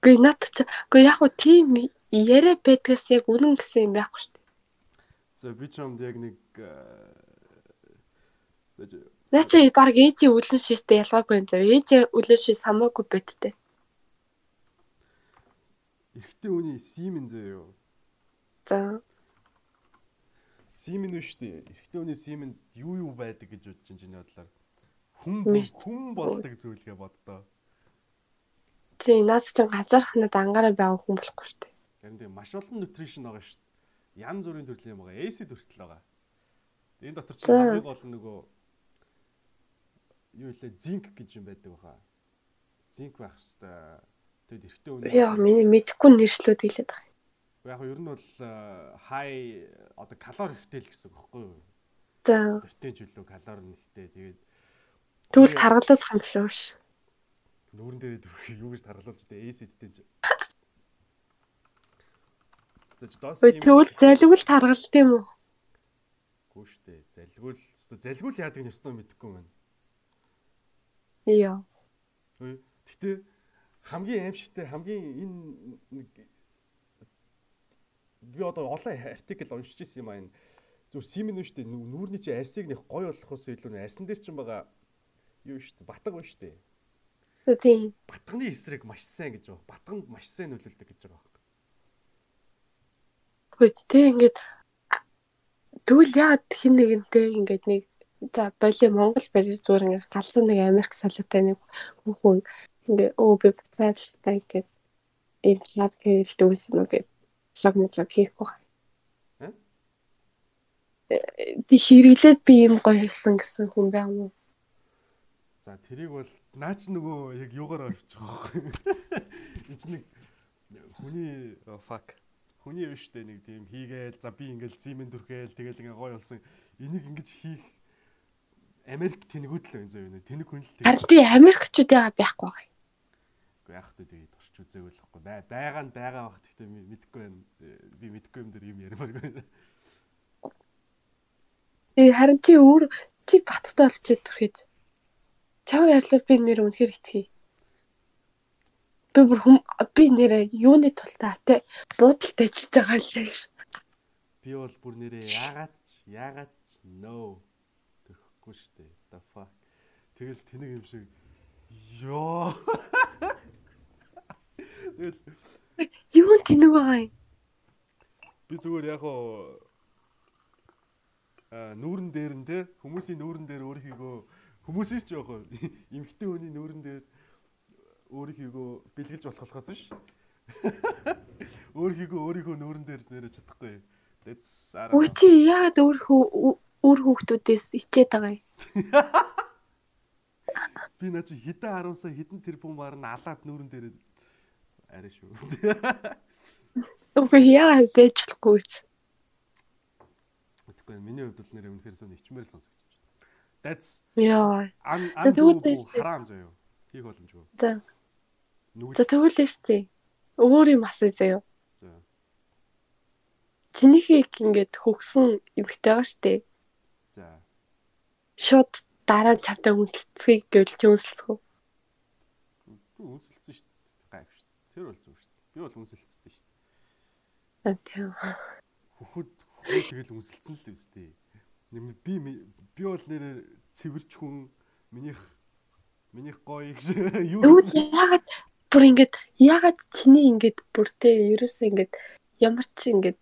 Үгүй над чи үгүй яг уу тийм яриа байдгаас яг үнэн гэсэн юм байхгүй шүү дээ. За би ч юмд яг нэг Наа чи баг ээжийн үлэн шиштэй ялгаагүй юм зав. Ээжийн үлэн шиш хамаагүй бэттэй. Эрэгтэй хүний симен зөө юу? За. Симен үү штэ. Эрэгтэй хүний симен юу юу байдаг гэж бодож чинь чиний бодлоор хүн хүн болдог зүйлгээ боддоо. Тий, наад чинь газархнад ангаараа байгаа хүн болохгүй шүү дээ. Тийм маш олон нутришн байгаа шүү дээ. Ян зүрийн төрлийн юм байгаа. AC төртөл байгаа. Энэ дотор чинь хамгийн гол нь нөгөө юу илээ зинк гэж юм байдаг баха. Зинк байх хэвээр. Тэгэд эртөө үнэ. Яа, миний мэдхгүй нэршлүүд хэлээд байгаа. Яг нь ер нь бол хай одоо калори ихтэй л гэсэн үг байхгүй юу? За. Протеин чөлөө калори нэгтэй. Тэгээд Тэгвэл таргалуулах юм шүү ш. Нүүрэн дээр дөрөх юу гэж таргалуулж дээ эсэдтэй. Тэгвэл залгуул таргалт юм уу? Гүү штэ. Залгуул залгуул яадаг нь өстөө мэдэхгүй байна. Йоо. Гэтэ хамгийн аимшигтай хамгийн энэ би одоо олон артикл уншиж ирсэн юм аа энэ зүр симэн үү штэ нүүрний чи арсыг нэг гой болохоос илүү арсан дээр чинь байгаа юу штэ батг ба штэ. Тийм. Батганы эсрэг маш сайн гэж байна. Батганд маш сайн нөлөөлдөг гэж байгаа байхгүй. Хөөе тэг ингээд тэгвэл яагаад хин нэгэнтэй ингээд нэг за боли Монгол байр зүгээр ингээд галзуу нэг Америк солиотой нэг хүн ингээ өө би буцаалтай ингээд ийм шат гэж дүүсэн үү гэж шаг мэдлэг хийхгүй байна. Тэ ширэглээд би юм гоё хэлсэн гэсэн хүн байг юм уу? За тэрийг бол наач нөгөө яг юугаар авчих واخхой. Энд чинь нэг хүний fuck. хүний биш дээ нэг тийм хийгээл за би ингээл зимен дүрхээл тэгэл ингээ гой болсон. Энийг ингэж хийх Америк тэнэгүүд л энэ юм. Тэнэг хүн л тийм Харин тий Америкчүүд яагаад байхгүй байгаа юм Уу яах вэ тэгээд турч үзээгүй л байхгүй. Бай байгаа нь байгаа баг гэхдээ мэдэхгүй байна би мэдэхгүй юм дээр юм ярмаар байна Э харин чи өөр чи баттай болчих дүрхэд Чамайг харьлал би нэр үнэхээр итгэе. Би бүр хүм би нэрээ юуны тултаа те буудалд ажиллаж байгаа л гэж. Би бол бүр нэрээ яагаад ч яагаад ч no төрөхгүй штэ. The fuck. Тэгэл тэнэг юм шиг ёо. Юу тэнэг байгаа юм? Би зүгээр яг оо а нүүрэн дээр нь те хүмүүсийн нүүрэн дээр өөрийнхөө Хүмүүсээс ч яах вэ? [LAUGHS] Имхтэй хүний нүүрэн дээр өөрийнхөө бэлгэлж болох болохоос ш. [LAUGHS] Өөрийнхөө өөрийнхөө нүүрэн дээр нэрэж чадахгүй. That's Үгүй чи яагаад өөрийнхөө өөр хүүхдүүдээс ичээд байгаа юм? [LAUGHS] Би наа чи хідэн 10 сая хідэн тэрбум марна алаад нүүрэн дээр арай шүү. Үгүй яагаад байж болохгүй гэж. Тэгэхгүй миний хувьд бол нэр үнэхээр зөв нэгчмээр л сонсогдож That's Яа. ан харам заяа. Хийх боломжгүй. За. За тэгвэл штэ. Өөр юм асууя заяа. За. Чинийхийг ингээд хөгсөн эмхтэй байгаа штэ. За. Шууд дараа чавтай үнсэлцгийг гэвэл чи үнсэлцэх үү? Үнсэлцэн штэ. Гайв штэ. Тэр бол зөв штэ. Би бол үнсэлцсэн штэ. Аа тийм. Хөхөд тэгэл үнсэлцэн л үстэй би би бол нэр цэвэрч хүн минийх минийх гоё гэж [LAUGHS] юу яагаад бүр ингээд яагаад чиний ингээд бүртээ ерөөсөө ингээд ямар ч ингээд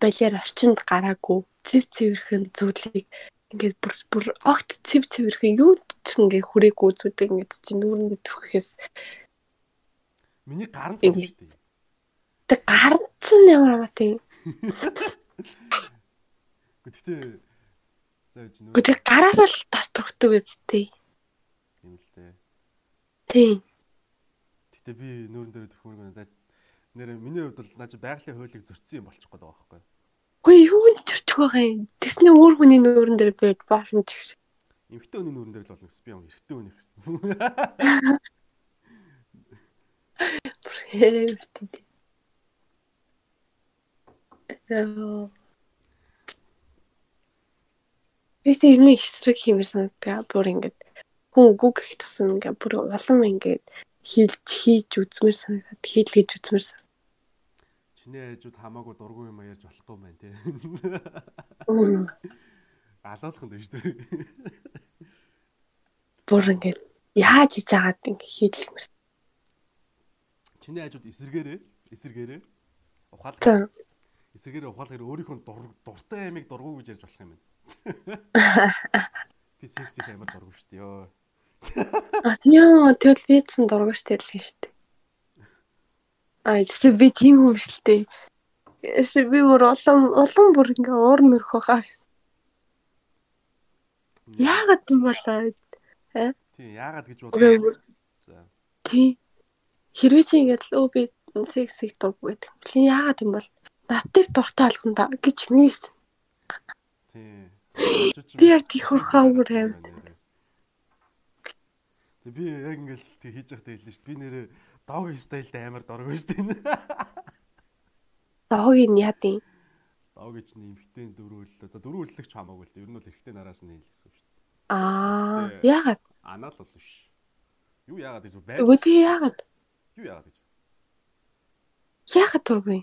балиар орчинд гараагүй цэв цэвэрхэн зүйлийг ингээд бүр бүр огт цэв цэвэрхэн юу ч ингээд хүрээгүй зүйлийг ингээд чи нүүрэнд төрөхөөс миний гар нь шүү дээ. Тэг гар чинь ямар амаа тийм. Гэхдээ За гэж нөө. Гэхдээ гараараа л тас төрхдөг үстэй. Тийм л дээ. Тийм. Гэтэ би нүүрэн дээр төрхмөр гэнэ. Нэр миний хувьд бол наач байгалийн хуулийг зөрчсөн юм болчих гээд байгаа байхгүй. Үгүй юу н төрчих байгаа юм. Тэсний өөр хүний нүүрэн дээр бий болно ч гэж. эмхтэй өний нүрэн дээр л болно гэсэн. Би юм эрэгтэй өний гэсэн. Хэмэртэй. Яа. Би тэр нэг эсрэг хэмэр санагдгаа бүр ингээд хүн үгүй гэх тусам ингээд бүр улам ингээд хийлж хийж үзмэр санагдаад хийлгэж үзмэр сан. Чиний ээжүүд хамаагүй дургүй юм ярьж болохгүй юм байна тий. Алуулах нь шүү дээ. Бүр ингээд яаж хийж агаад ингээд хийлгэмэр. Чиний ээжүүд эсэргээрээ эсэргээрээ ухаал За. эсэргээрээ ухаалгаар өөрийнхөө дур- дуртай амиг дургу гэж ярьж болох юм байна. Би секси амар дургу шүү дээ. А тийм тэгэл вицэн дургаш тэлгэн шүү дээ. Аа тийм би тийм юм шүү дээ. Эс би бүр улам улам бүр ингээ уур нөрөх байгаа. Яагаад юм болоо? Тий, яагаад гэж бодлоо. За. тий. Хэрвээ чи ингээд л өө би сексиг дурггүй гэдэг. Бэлэн яагаад юм бол надыг дуртай алган да гэж минь Тий. Би яг тийх хаа бүр аим. Тэг би яг ингээл тэг хийж явахдаа хэллээ шүү дээ. Би нэрээ дог стайлд амар дургу шүү дээ. доогийн яадын. Дог гэж нэмхтэй дөрвөлөө. За дөрвөллөгч хамаагүй л дээ. Ер нь бол эрэгтэй нараас нь хэлсэн шүү дээ. Аа яагаад? Анаал бол биш. Юу яагаад гэж бай. Үгүй тий яагаад? Юу яагаад гэж. Яагаад дургүй?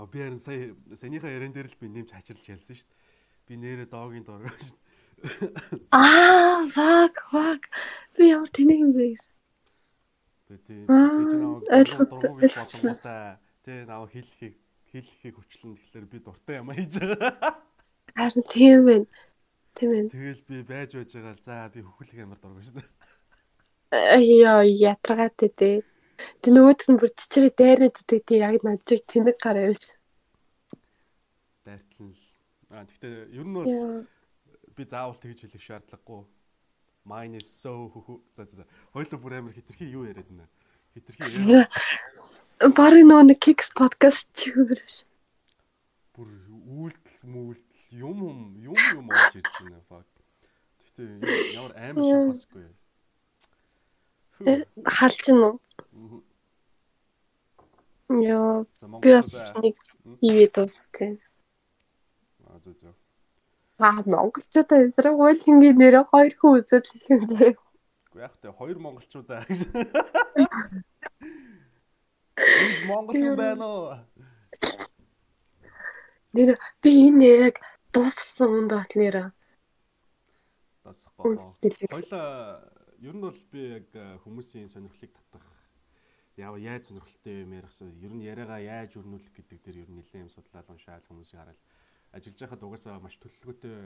А би харин сая санийхаа яран дээр л би нэмж хачирлж хэлсэн шүү дээ. Би нэрээ догийн дургу шүү дээ. Аа fuck fuck. Би ямар тэнэг юм бэ? Тэгээ тий. Аа, би ч намайг ойлгосон, гэж тий намайг хэлхийг хэлхийг хүчлэн тэгэхээр би дуртай юм хийж байгаа. Харин тийм байна. Тийм байна. Тэгэл би байж байж байгаа л за би хөхлөх амар дургу шүү дээ. Айё ятрагатай дээ. Тэг нөгөөдг нь бүр чичрээ дайраад үтэй тий яг над чиг тэнэг гараа явж. Дайртал нь. А тэгтээ ер нь бол би заавал тэгж хэлэх шаардлагагүй. Mine is so хөхө. За за. Хоёулаа бүр амар хитрхи юу яриад байна. Хитрхи Барын нөгөө нэг Kicks podcast чи юу биш. бүр үйлдэл мүйлдэл юм юм юм юм олж ирж байна. Fuck. Тэгтээ ямар амар шампасгүй. Тэ, Халж нь уу? Яа. За Би бас Монголчуудаа нэг ивэд дуусчихсан. аа зөө зөө. Аа монголчуудаа эдрэг уйлынгийн нэрээ хоёр хүн үзэл их юм заяа. Уу яг тэ хоёр монголчуудаа [LAUGHS] гэж. Монгол хүн байна уу? Нэр би энэ нэрийг дууссан үнд бат нэрээ. Тасахгүй. Үнсэлээ. Ер нь бол би яг хүмүүсийн сонирхлыг татах яа яаж сонирхолтой юм ярих гэсэн ер нь яриагаа яаж өрнүүлэх гэдэг дээр ер нь нэлээд юм судлаад уншаал хүмүүсийг хараад ажиллаж байхад угаасаа маш төлөвлөгөөтэй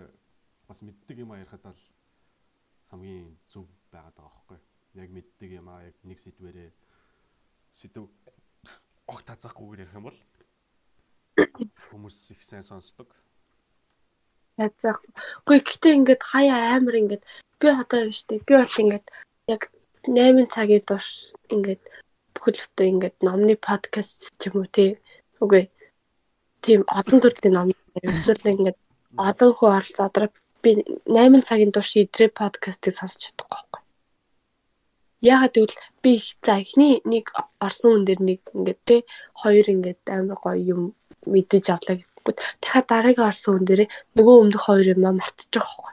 бас мэддэг юм ярихад бол хамгийн зөв байгаад байгаа байхгүй. Яг мэддэг юм а яг нэг сэдвэрээ сэдв ог тацахгүйгээр ярих юм бол [COUGHS] хүмүүс их сайн сонсдог Язах. Гэхдээ гэтээ ингээд хаяа амар ингээд би одоо юм штэ. Би бол ингээд яг 8 цагийн турш ингээд бүхэл бүтэн ингээд номны подкаст ч юм уу тий. Үгүй. Тийм олон төрлийн ном. Эсвэл ингээд олон хүн оролцоод би 8 цагийн турш идрээ подкастыг сонсч чадахгүй байхгүй. Яагаад гэвэл би их за эхний нэг орсон хүн дээр нэг ингээд тий хоёр ингээд амар гоё юм мэдэж авлаа явахгүй. Дахиад дараагийн орсон хүн дээрээ нөгөө өмнөх хоёр юм аа мартчих واخгүй.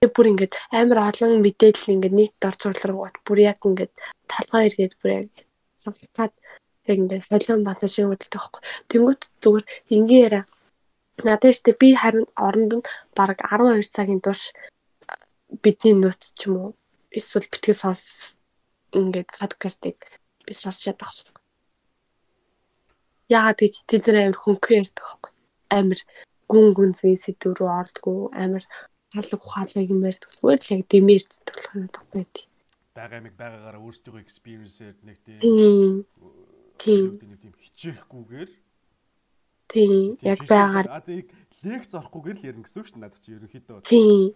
Тэгээ бүр ингээд амар олон мэдээлэл ингээд нийт дор зурларгууд бүр яг ингээд толгой эргээд бүр яг хавцаад яг ингээд солион бата шиг бодлоо واخгүй. Тэнгүүт зүгээр ингийн яриа. Надад штэ би харин оронд нь бараг 12 цагийн турш бидний нууц ч юм уу эсвэл битгий сонс ингээд подкастыг би сонсч чадах Яагаад гэж тэд нэр амир хөнгөн ярьдаг байхгүй. Амир гүн гүнзгий сэдв рүү ордгоо амир халаг ухаалаг юм ярьдаг. Зүгээр л яг дэмэрч болох юм байхгүй тий. Бага амиг багаагаараа өөрсдийнхөө experience-ээр нэг тийм тийм тийм хичээхгүйгээр тийм яг байгаар лекц орохгүйгээр л ярина гэсэн үг шүү дээ надад чи ерөнхийдөө тийм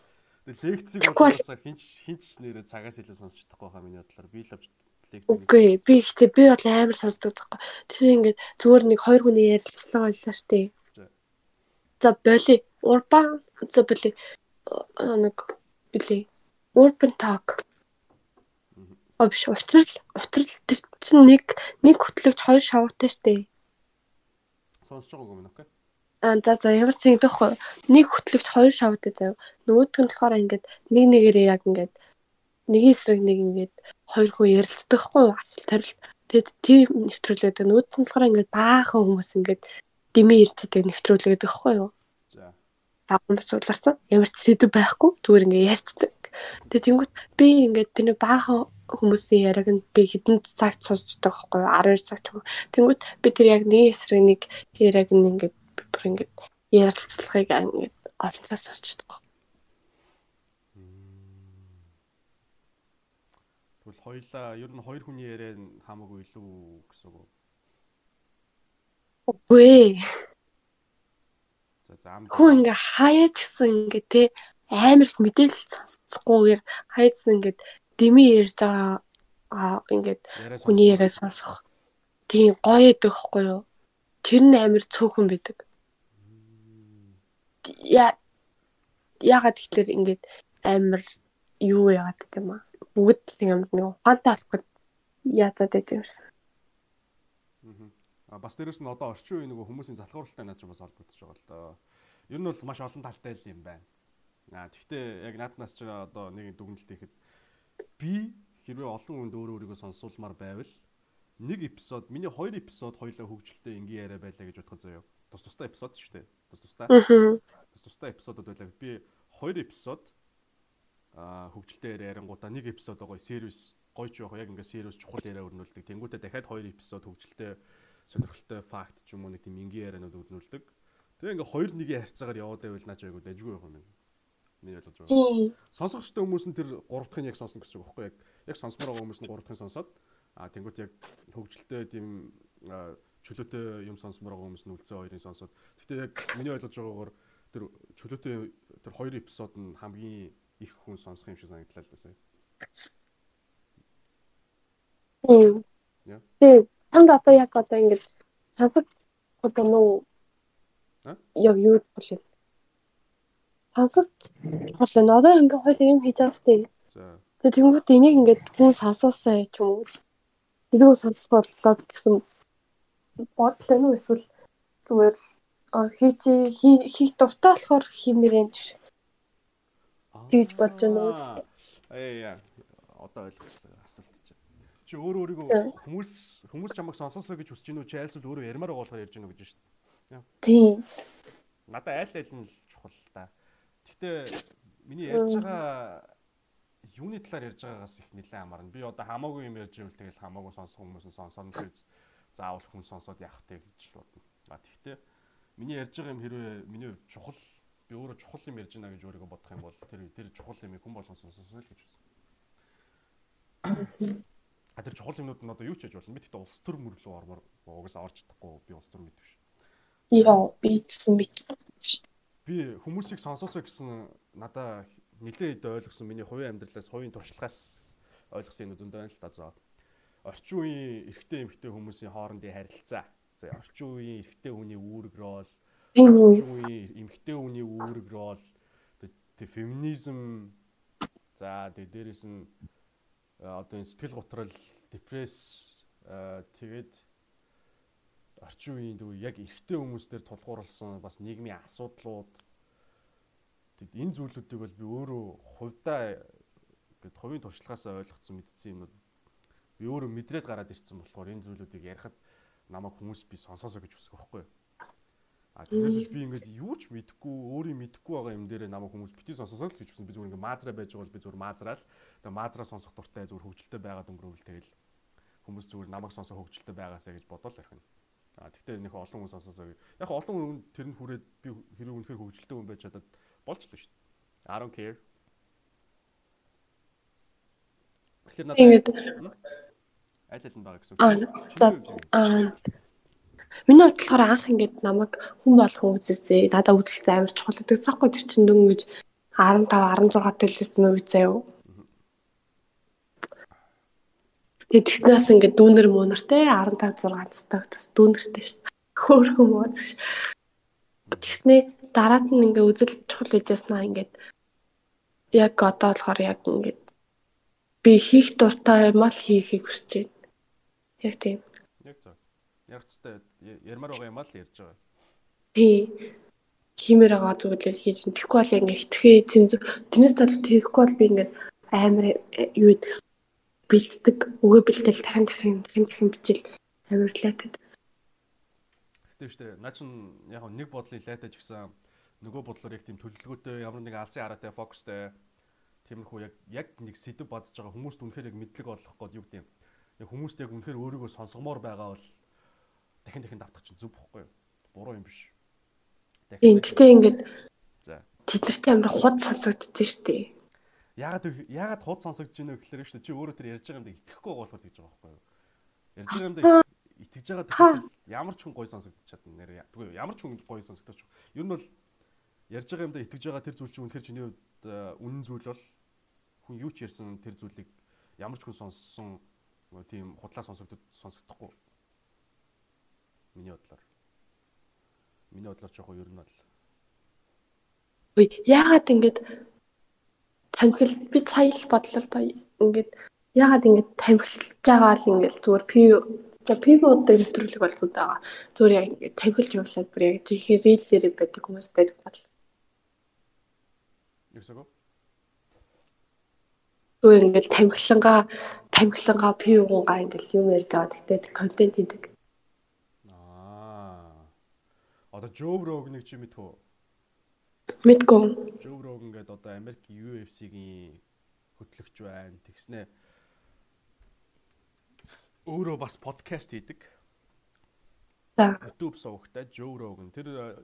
лекцийг болсоо хинч хинч нэрээ цагаас илүү сонсч чадахгүй хаа миний бодлоор би л Үгүй би ихтэй би бол амар сонсдог таахгүй. Тэгээ ингээд зүгээр нэг хоёр хүний ярилцлага байлаа штэ. За. Боли. Урбан за боли. э, нэг үлээ. Urban Talk. А биш утрал утрал тэр чинь нэг нэг хөтлөгч хоёр шавуутай штэ. Сонсож байгаагүй юм уу? А за за ямар ч юм дахгүй. Нэг хөтлөгч хоёр шавуутай заяа. Нөгөөдг нь болохоор ингээд нэг нэгээрээ яг ингээд нэгэн эсрэг нэг ингээд хоёр хүн ярилцдаг хгүй юу? Асуулт хариулт. Тэгэд тийм нэвтрүүлээд нөгөөдг нь болохоор ингээд баахан хүмүүс ингээд дэмий ирж байгаа нэвтрүүлээд байхгүй юу? За. Баахан бас уларсан. Ямар ч сэдв байхгүй зүгээр ингээд ярьцдаг. Тэгээ тэнгуут би ингээд тэр баахан хүмүүсийн яриаг нь би хэдэн цагт сонсдог байхгүй юу? 12 цаг ч. Тэнгуут би тэр яг нэг эсрэг нэг яриаг нь ингээд бүр ингээд ярилцлагыг ингээд олонлоо сонсч байгаа. Тэгвэл хоёлаа ер нь хоёр хүний яриа хамаагүй илүү гэсэн үг. Үгүй. За зам. Хүн ингээ хаяач гэсэн ингээ те амар их мэдээлэл сонсцохгүйгээр хайцсан ингээд дэмий ярьж байгаа аа ингээд хүний яриа сонсох. Тийм гоё байдаг хгүй юу? Тэр нь амар цөөхөн байдаг. Я ягаад тэгэхээр ингээд амар юу яагаад гэдэг юм аа. Бүгд л амар нэг ухаантай алхахад ятаад байдаг юмсан. Аа бас дээрэс нь одоо орчин үеийн нөгөө хүмүүсийн залхууралтай наад чинь бас холбогдож байгаа л доо. Ер нь бол маш олон талтай л юм байна. Аа тэгвэл яг нааднаас ч одоо нэг дүгнэлт хийхэд би хэрвээ олон хүнд өөрөө өөрийгөө сонсуулмаар байвал нэг эпизод миний хоёр эпизод хоёлаа хөгжилтэй ингийн яриа байлаа гэж бодох заяа. Тус тустай эпизод шүү дээ. Тус тустай. Тус тустай эпизодод байлаа. Би хоёр эпизод хөгжилтэй яриа ярингуудаа нэг эпизод гоё сервис гойч яг яг ингээ сервис чухал яриа өрнүүлдэг. Тэнгүүтээ дахиад хоёр эпизод хөгжилтэй сонирхолтой факт ч юм уу нэг тийм ингийн ярианууд өрнүүлдэг. Тэгээ ингээ хоёр нэгийн харьцаагаар яваад байвал наач айгуу дайггүй юм. Миний ойлгож байгаа. Сонсох хөстө хүмүүс нь тэр гурав дахын яг сонсно гэсэн үг байхгүй яг яг сонсмоор байгаа хүмүүс нь гурав дахын сонсоод а тэнгуут яг хөгжилтэй тийм чөлөөтэй юм сонсмоор байгаа хүмүүс нь үлцэн хоёрын сонсоод. Гэтэ яг миний ойлгож байгаагаар тэр чөлөөтэй тэр хоёр эпизод нь хамгийн их хүн сонсох юм шиг санагдлаа л да сая. Тийм. Тийм. Танд одоо яг одоо ингэж сонсож одоо нөө яг юу болох юм сонсож хоол нь одоо ингээ хоёул юм хийж байгаа сте. За. Тэгээ тэнгууд энийг ингээд хүн сонсоосаа ч юм уу. Тэрийг сонсох боллоо гэсэн бодлоо нь эсвэл зүгээр хийчи хийх дуртай болохоор хиймээрэн ч тэгж бодож байна уу? Ээ яа одоо ойлгочлаа асуулт чинь. Чи өөрөө өөрийгөө хүмүүс хүмүүс чамайг сонсоосоо гэж хүсэж гинүү чи айлсвал өөрөө ярмаар байгаа болохоор ярьж гинүү гэж шүү дээ. Тийм. Надаа айл айл нь чухал та. Гэхдээ миний ярьж байгаа юуны талаар ярьж байгаагаас их нэлээд хамаарна. Би одоо хамаагүй юм ярьж ивэл тэгэл хамаагүй сонсох хүмүүс нь сонсоно гэж заавал хүн сонсоод явах тэг гэж л бодно. А тэгвэл миний ярьж байгаа юм хэрвээ миний хувьд чухал би өөрөө чухал юм ярьж байна гэж өөрийгөө бодох юм бол тэр тэр чухал юм хүн болгон сонсоно л гэж үзсэн. А тэр чухал юмнууд нь одоо юу ч хийж болно. Би тэгтээ улс төр мөрлөө ормоор угсаа орж чадахгүй би улс төр мэд биш. Яа би ч мэд би хүмүүсийг сонсоосоо гэсэн надаа нэлээд ойлгосон миний хувийн амьдралаас хувийн туршлагаас ойлгосон юм зөндөө байна л да зөө. Орчин үеийн эрэгтэй эмэгтэй хүмүүсийн хоорондын харилцаа. За орчин үеийн эрэгтэй хүний үүрэг рол үеийн эмэгтэй хүний үүрэг рол тэг феминизм за тэг дээрэс нь одоо сэтгэл готрол депресс тэгээд орчин үеийн дүү яг эрэгтэй хүмүүстээр тулгуурласан бас нийгмийн асуудлууд. Тэгэд энэ зүйлүүдийг бол би өөрөө хувьдаа гэд хувийн туршлагаас ойлгоцсон мэдсэн юмнууд. Би өөрөө мэдрээд гараад ирсэн болохоор энэ зүйлүүдийг ярихад намайг хүмүүс би сонсоосоо гэж хүсэх байхгүй юу. А тэрээс би ингээд юу ч мэдэхгүй өөрийн мэдэхгүй байгаа юм дээр намайг хүмүүс бити сонсоосоо л гэж хүсэн. Би зүгээр ингээд маазраа байж байгаа бол би зүгээр маазраал. Тэгээ маазраа сонсох дуртай зүгээр хөвгөлтэй байгаад өнгөрөөл тэгэл хүмүүс зүгээр намайг сонсох хөвгөлтэй байгаасаа гэж бодоод ярих юм. А тэгтээ нөх олон хүн сонсоосоо. Яг олон хүн тэр нь хүрээд би хэрэг үнэхээр хөгжилтэй хүн байж чадаад болж л шүү дээ. I don't care. Тэгэхээр надад аль аль нь байгаа гэсэн үг. Аа. Миний хувьд болохоор анх ингээд намайг хүн болгон үзээсэй. Дадаа үзэлтэй амар чухал гэдэг цаахгүй тэр чинь дөнгөж 15 16 төлөвсөн үе заяа. Тэгээд технаас ингээд дүүнер муунартай 15 6 тастаг бас дүүнертэй шүү. Хөөхөн мууз. Тэгснээ дараад нь ингээд үзэл чухал байжснаа ингээд яг одоо болохоор яг ингээд би хийх дуртай юм л хийхийг хүсэж байна. Яг тийм. Яг зөв. Яг цэстэй ярмаар байгаа юм л ярьж байгаа. Тий. Хиймээр байгаа л хийж. Тэгэхгүй бол ингээд хитрхээ цензур. Тэрнээс тал тэгэхгүй бол би ингээд амар юу гэдэг бэлддэг. Өгөө бэлдэл дахин дахин дахин дахин бичил амар лайтад байсан. Тэгтээ штэ наа чин яг нэг бодлыг лайтаж гисэн нөгөө бодлоор яг тийм төлөвлөгөөтэй ямар нэг алсын хараатай фокустай тиймэрхүү яг яг нэг сэдв бодож байгаа хүмүүст үнэхээр яг мэдлэг олох гээд юу гэдэм яг хүмүүст яг үнэхээр өөрийгөө сонсгомоор байгаа бол дахин дахин давтах чинь зүг бохгүй юу? Буруу юм биш. Тийм гэхдээ ингээд тэдэрт амар худ сонсогддөө штэ ягаад ягаад худ сонсогдож байна вэ гэхээр шүү чи өөрөө тэр ярьж байгаа юмдаа итгэхгүй болохоор тэгж байгаа байхгүй юу? Ярьж байгаа юмдаа итгэж байгаа тэгэхээр ямар ч хүн гой сонсогдож чадна. Нэр үгүй ямар ч хүн гой сонсогдож ер нь бол ярьж байгаа юмдаа итгэж байгаа тэр зүйл чинь үнэхээр чиний хувьд үнэн зүйл бол хүн юу ч ярьсан тэр зүйлийг ямар ч хүн сонссон тийм худлаа сонсогдод сонсогдохгүй. Миний бодлоор. Миний бодлоор жоох ер нь бол. Үгүй яагаад ингэж тамхил би сая л бодлоо л да ингээд яагаад ингэж тамхилж байгаа л ингэж зүгээр пи за пивуудтай нэвтрүүлэг болсон байгаа. Зүгээр яг ингэ тамхилж явуулаад бүр яг жихээр рилээр байдаг хүмүүс байдаг бол. Юусаг? Зүгээр ингээл тамхилангаа тамхилангаа пивунгаа ингээл юм ярьж байгаа. Тэгтээ контент хийдэг. Аа. Одоо Joe Rogan-ыг чи мэдхүү? Мэдгүй. Joe Rogan гэдэг одоо Америк UFC-гийн хөтлөгч байна. Тэгснэ өөрөө бас подкаст хийдэг. За. YouTube сувагтай Joe Rogan. Тэр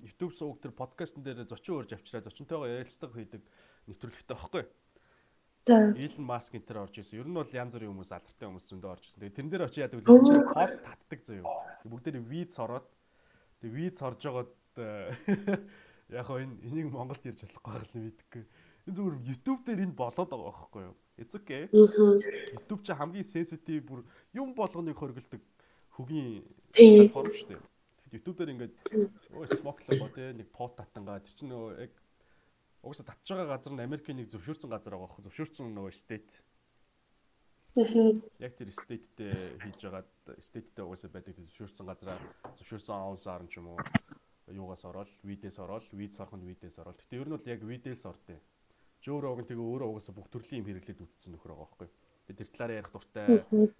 YouTube суваг тэр подкастн дээр зочин уурж авчраа зочинтойгоо ярилцлага хийдэг нэвтрүүлэгтэй байхгүй. За. Elon Musk энэ төр орж исэн. Ер нь бол янз бүрийн хүмүүс алдартай хүмүүс зөндөө орж исэн. Тэгээ тэрэн дээр очиж яадаг вэ? Под татдаг зөө. Бүгдээр виз ороод тэгээ виз орж байгаад [LAUGHS] яг хоо энэ энийг Монголд ярьж болохгүй байх нь мэдгүй. Энэ зүгээр YouTube дээр энэ болоод байгаа байхгүй юу? It's okay. YouTube чи хамгийн sensitive бүр юм болгоныг хоригддаг хөгийн платформ шүү дээ. YouTube дээр ингээд өө смоклоо те нэг под татангаа тэр чинь нөгөө яг угсаа татж байгаа газар нь Америкийн нэг зөвшөөрсөн газар байгаа байхгүй зөвшөөрсөн нөгөө state. Яг тэр state-тэй хийж байгаад state-тэй угсаа байдаг зөвшөөрсөн газараа зөвшөөрсөн аунсаар ч юм уу юугаас ороод видээс ороод виз ороход видээс ороод. Гэтэ ер нь бол яг видээс ордээ. Joe Rogan тэгээ өөрөө угсаа бүх төрлийн юм хэрэглээд үзсэн нөхөр байгаа байхгүй. Тэр талаараа ярих дуртай.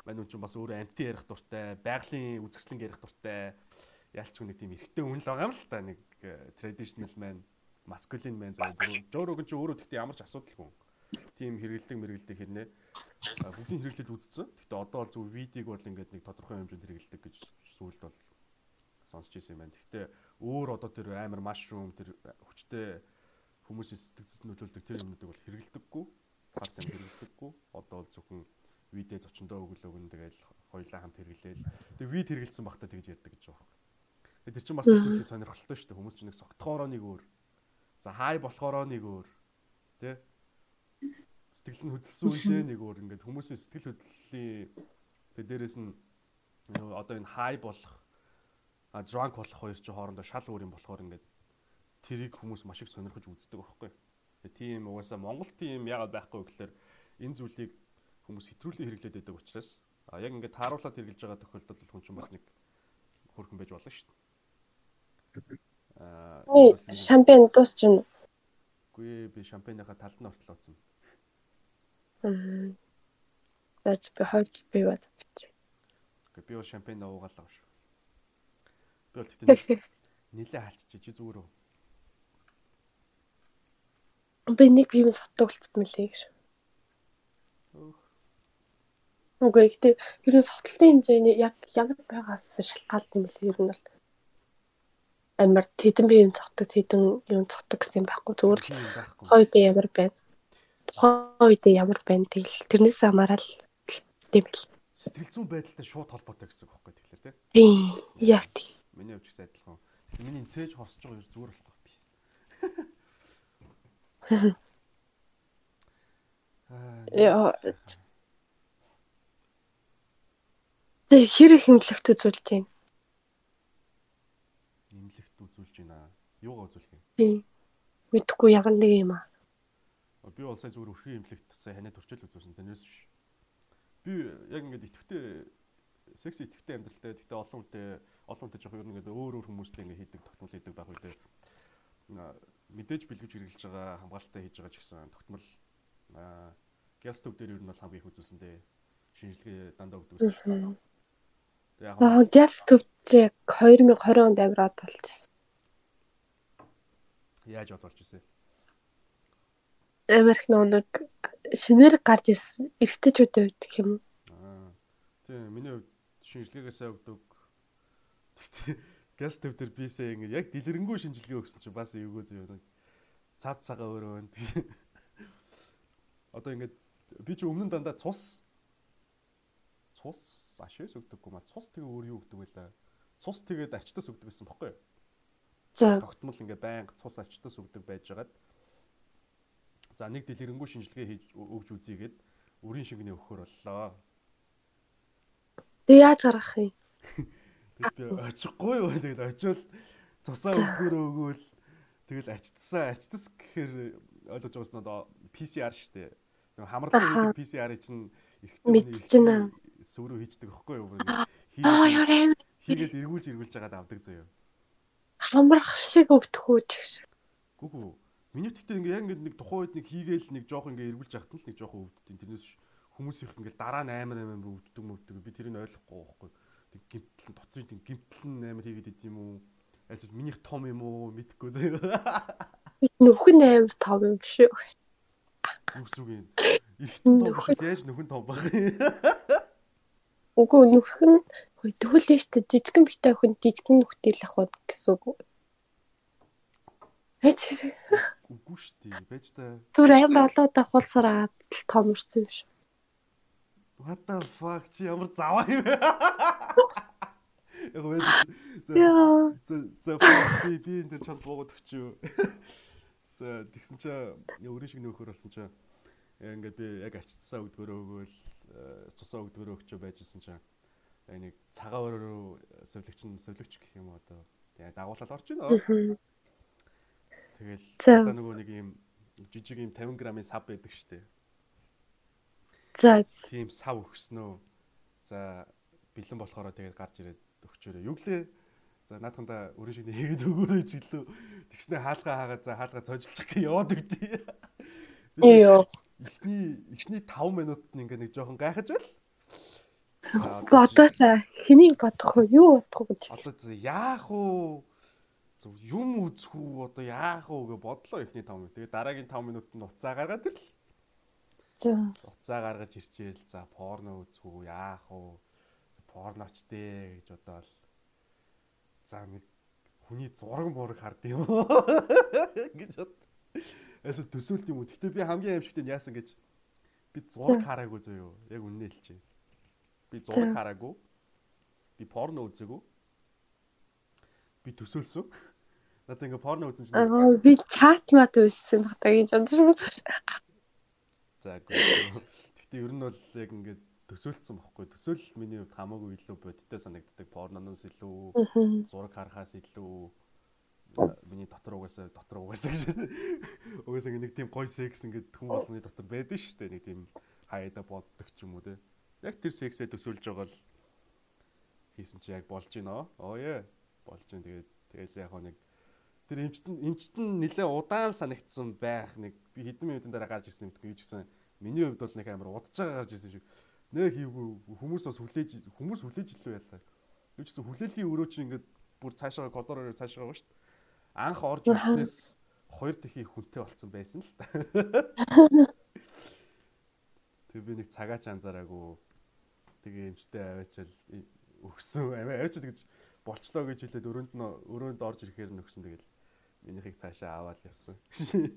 Мань үн чинь бас өөрөө анти ярих дуртай, байгалийн үзэсгэлэн ярих дуртай ялч хүний тийм эрэгтэй хүн л байгаа юм л та нэг traditional man masculine man зав бүр жоорог ч өөрөө тэгтээ ямар ч асуудалгүй. Тийм хэрэгэлдэг мэргэлдэг хэрнээ бүгдийн хэрэглээд үзсэн. Тэгтээ одоо бол зөв видеог бол ингээд нэг тодорхой хэмжээнд хэрэгэлдэг гэж сүүлд бол сонсч ирсэн юм байна. Тэгтээ өөр одоо тэр амар mushroom тэр хүчтэй хүмүүсийн сэтгэцэд нөлөөлдөг тэр юмнуудыг бол хэрэгэлдэггүй. Хад юм хэрэгэлдэггүй. Одоо бол зөвхөн видео зочиндоо өглөөг нь тэгэл хоёлаа хамт хэрэглээл. Тэгээ вид хэрэгэлсэн багтаа тэгж ярьдаг гэж байгаа. Тэр чинь бас төлөвлөхийн сонирхолтой шүү дээ. Хүмүүс чинь нэг согтхоороо нэг өөр. За хай болохоороо нэг өөр. Тэ? Сэтгэл нь хөдөлсөн үедээ нэг өөр. Ингээд хүмүүсийн сэтгэл хөдлөлийн тэ дээрэс нь одоо энэ хай болох а drunk болох хоёр чинь хоорондоо шал өөр юм болохоор ингээд тэрийг хүмүүс маш их сонирхож үздэг байхгүй. Тэгээ тийм угаасаа Монгол тийм яагаад байхгүй гэхээр энэ зүйлийг хүмүүс хэтрүүлэн хэрэглээд байдаг учраас а яг ингээд тааруулаад хэрэгжилж байгаа тохиолдолд хүн чинь бас нэг хөрхөн байж болно шүү дээ. Аа шампань дуусчихна. Үгүй би шампаньныхаа талд нь ортол оцсон. Аа. That's би хойд би бат. Үгүй би бол шампань уугаалаа шүү. Би бол тэгтээ [LAUGHS] нилээ хаалчиж чи зүгээр үү? Би нэг бие минь сотдог болчихсон мөлий гэж. Үгүй гэхдээ ер нь сотолтын хэмжээний яг ямар байгаас шалтгаалт юм бэлээ ер нь бол амар тэдэн би юм цогтог тэдэн юм цогтог гэсэн байхгүй зүгээр л үедээ ямар байна тухайн үедээ ямар байна тэгэл. Тэрнээс хамаарал тийм бил сэтгэл зүйн байдалтай шууд холбоотой гэсэн үг байхгүй тэгэхээр тийм яг тийм миний хувьд ч адилхан. Миний цээж хорсож байгаа юу зүгээр болохгүй биш. [LAUGHS] Яа. Тэг хэр их хэмжлэгт үзүүлж байна? Үзүүлж байна. Юугаа үзүүлэх юм? Тийм. Мэдхгүй ямар нэг юм аа. Би бол сая зүгээр өрхийн имлэгт сая ханаа төрчөл үзүүлсэн тэрнээс биш. Би яг ингээд итгэвтэй секси итгэвтэй амьдралтай гэхдээ олон хүнтэй олон хүнтэй жоох ер нь ингээд өөр өөр хүмүүстэй ингээд хийдэг тогтмол хийдэг байх үедээ мэдээж бэлгэж хэрэгжилж байгаа хамгаалалтаа хийж байгаа ч гэсэн тогтмол газ төв дээр ер нь бол хамгийн их үзүүлсэнтэй шинжилгээ дандаа өгдөг шүү. Тэгээ яг Аа газ төвч 2020 онд авираад болчихсон. Яаж бодолж ирсэн? Америк нэг шинээр гарч ирсэн эргэжтэйчүүдийн үед гэх юм? Аа. Тийм миний хувьд шинжилгээгээсээ өгдөг. Гэхдээ газ төв дээр бисээ ингэ яг дэлгэрэнгүй шинжилгээ өгсөн чинь бас эвгүй зөө нэг цав цагаа өөрөө байна. Одоо ингээд би чи өмнө нь дандаа цус цус ашигс өгдөггүй маа цус тэгээ өөр юу өгдөг байлаа. Цус тэгээд ачтас өгдөг гэсэн бохоггүй. За. Тогтмол ингээ байнга цус ачтас өгдөг байжгаад за нэг дэлгэрэнгүй шинжилгээ хийж өгж үзьегээд үрийн шингэний өгөхөр боллоо. Тэг яаж гаргах юм? [LAUGHS] Тэгээд очихгүй юу тэгээд очивол цусаа өгөхөр өгөөл тэгэл ачтсаа ачтас гэхээр ойлгож байгаас нь одоо PCR шүү дээ. Нэг хамарлаг PCR-ыг чинь эргэтэй сүрүү хийждэг байхгүй юу? Хийгээд эргүүлж эргүүлж байгаа давдаг заяа. Хамрах шиг өвдөхөө ч гэж. Гүгүү. Миний тэгтээ ингээ яг ингээ нэг тухайн үед нэг хийгээл нэг жоох ингээ эргүүлж яхад нь л нэг жоох өвддөг. Тэрнээс хүмүүс их ингээ дараа нь амар амар өвддөг мөвддөг. Би тэрийг ойлгохгүй байхгүй. Тэг гимтэл дотрын тэг гимтэл нь амар хийгээд идэм юм уу? Эсвэл минийх том юм уу? Мэдхгүй заяа. Нөхөн амар том юм биш үү? Юусүг юм. Ирэхтэн том биш яаж нөхөн том баг. Үгүй нөхөх нь тэгвэл яштай жижигэн битэй охин жижигэн нүхтэл ах уу гэсэн үг. Эч үгүй шүү дээ. Байж та. Түр амар олоод ахуулсараа л том урсан юм шүү. What the fuck чи ямар заваа юм бэ? Яг вэ. За за би би энэ төр чад буугаад өгч юу. За тэгсэн чинь өөрийн шиг нөхөр болсон чинь ингээд би яг ачцсаа өгдгөрөө өгөөл цусаа өгдгөрөө өгчөө байжсэн чинь нэг цагаан руу сувлэгч нь сувлэгч гэх юм одоо тэгээ дагуулаад орж ийн. Тэгэл одоо нөгөө нэг юм жижиг юм 50 грамын сав байдаг штэ. За тийм сав өгснөө. За бэлэн болохоор тэгээд гарч ирээд өгчөөрэй. Юу гэлээ? За наадханда өрөө шигний хийгээд өгөөрэй ч гэлөө. Тэгснэ хаалгаа хаагаад за хаалгаа цожилчих гээ яваад өгдөө. Йоо. Эхний эхний 5 минутад ингээ нэг жоохон гайхаж байл. Одоо та хэнийг бодох вэ? Юу бодох вэ гэж. Одоо яах уу? Юм үзэх үү? Одоо яах уу гэж бодлоо эхний 5 минут. Тэгээ дараагийн 5 минутанд уцаа гаргаад ирл. За. Уцаа гаргаж ирчээл за порно үзэх үү? Яах уу? Порноч дээ гэж бодоол. За нэг хүний зураг мураг хард юм уу [LAUGHS] гэж бод. Эсвэл төсөөлт юм уу? Гэтэ би хамгийн аимшигтэй нь яасан гэж би зураг хараагүй зөө юу? Яг үнэ хэлчихье. Би зураг хараагүй. Би порно үзээгүй. Би төсөөлсөн. Надаа ингээ порно үзэн чинь. Аа би чат мат үзсэн баг та гэж байна. За гоо. Гэтэ ер нь бол яг ингээ төсөөлцсөн бохгүй. Төсөөлөл миний хувьд хамаагүй илүү бодиттой санагддаг. Порноноос илүү, зураг харахаас илүү миний дотор угаасаа дотор угаасаа гэж. [LAUGHS] Угаасаа нэг тийм гой секс ингээд хүн болгоны дотор байдаг шүү дээ. Нэг тийм хаяада боддог ч юм уу те. Яг тэр сексээ төсөөлж байгаа л хийсэн чи яг болж гинөө. Оо яа. Болж гин тэгээд тэгэл яг нэг тэр эмчтэн эмчтэн нэлээ удаан санагдсан байх нэг би хэдэн минутын дараа гарч ирсэн юм гэж гисэн. Миний хувьд бол нэг амар удаж байгаа гарч ирсэн шиг. Нэ хийвгүй хүмүүс бас хүлээж хүмүүс хүлээж илүү яллаа. Юу ч гэсэн хүлээлгийн өрөө чи ингээд бүр цаашаа коридороор цаашаа байгаа шүү дээ. Анх орж ирснээс хоёр дахин хүнтэй болцсон байсан л та. [LAUGHS] Тэг би нэг цагаач анзаараагүй тэгээ эмчтэй аваачаал өгсөн. Аваачаа тэгж болчлоо гэж хэлээд өрөөнд нь өрөөнд орж ирэхээр нөхсөн тэгэл минийхийг цаашаа аваад явсан. [LAUGHS]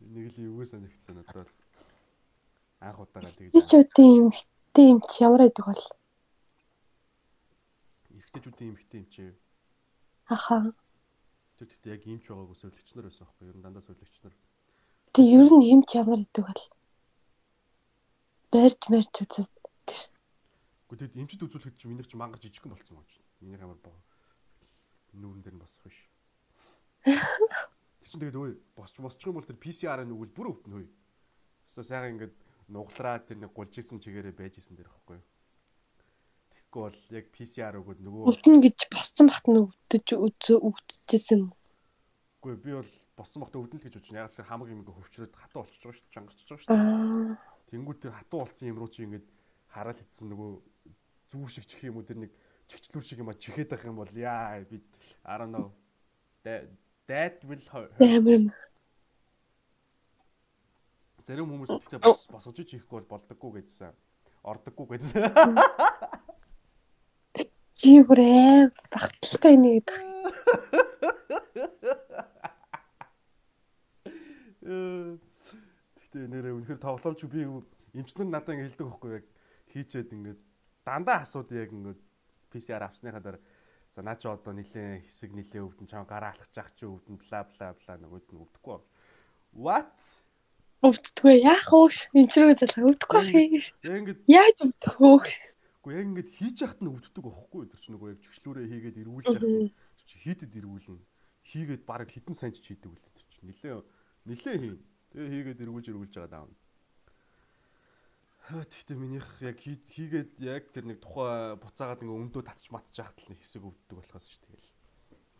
Нэг л эвгүй санагдсан надад. Анх удаага тэгж. Би ч үгүй эмхтэй эмч ямар байдаг бол. Эрэгтэйчүүдийн эмхтэй эмч. Аха. Тэр тэгтээ яг эмч байгаагүй сувлэгч нар байсан аахгүй ер нь дандаа сувлэгч нар. Тэг ер нь эмч ямар байдаг бол. Барьж марж үзээд Гэхдээ тэгэд эмчд үзүүлэхэд чи минийх чи мангар жижигхэн болцсон юм чинь. Минийх амар боо. Нүүрэн дээр нь босох биш. Тэр чинь тэгээд өө босч босчих юм бол тэр PCR-ын өгвөл бүр өвдөн хөөе. Өстө сайхан ингээд нуглараад тэр нэг гулж исэн чигээрээ байж исэн дэр ихгүй юу. Тэгэхгүй бол яг PCR өгөөд нөгөө Өвдөн гэж босцсон бахт нь өвдөж өвдөжсэн юм. Үгүй би бол боссон бахта өвдөн л гэж байна. Яг л хамаг юм ингээ хөвчрөөд хатуу болчихж байгаа шүү дээ. Чангасч байгаа шүү дээ. Тэнгүүд тэр хатуу болсон юм руу чи ингээд хараал идсэн нөгөө зүүр шиг чих юм уу тэр нэг чихчлүүр шиг юм а чихээд байх юм бол яа би I don't know. That will hurt. Амар юм. Зарим хүмүүс бос босгож ихгүй бол болдоггүй гэдсэн. Ордоггүй гэдсэн. Чи бүр аим багталтай нэг гэдэг. Гэхдээ нэрээ үнэхээр тоглоомч би эмчнэр надад ингэ хэлдэг байхгүй яг хийчээд ингээд дандаа асууд яг ингээд PCR авсныхаа дараа за наа чи одоо нилээ хэсэг нилээ өвдөн чам гараа алхаж ах чи өвдөн бла бла бла нөгөөд нь өвдөхгүй. What? Өвддөггүй яах вэ? Эмчрүү залгаа өвдөхгүй ах ингээд Яаж өвдөх вэ? Уу яг ингээд хийж яхад нь өвддөг байхгүй тэр чинь нөгөө яг чөчлүүрээ хийгээд эргүүлж яхад нь хийдэд эргүүлнэ. Хийгээд баг хитэн сайн ч хийдэг үл тэр чинь нилээ нилээ хийн. Тэгээ хийгээд эргүүлж эргүүлж байгаа даав. Тэгтээ минийх яг хийгээд яг тэр нэг тухай буцаагаад ингээ өмдөө татч матж яхад л нэг хэсэг өвддөг болохоос ш тэгэл.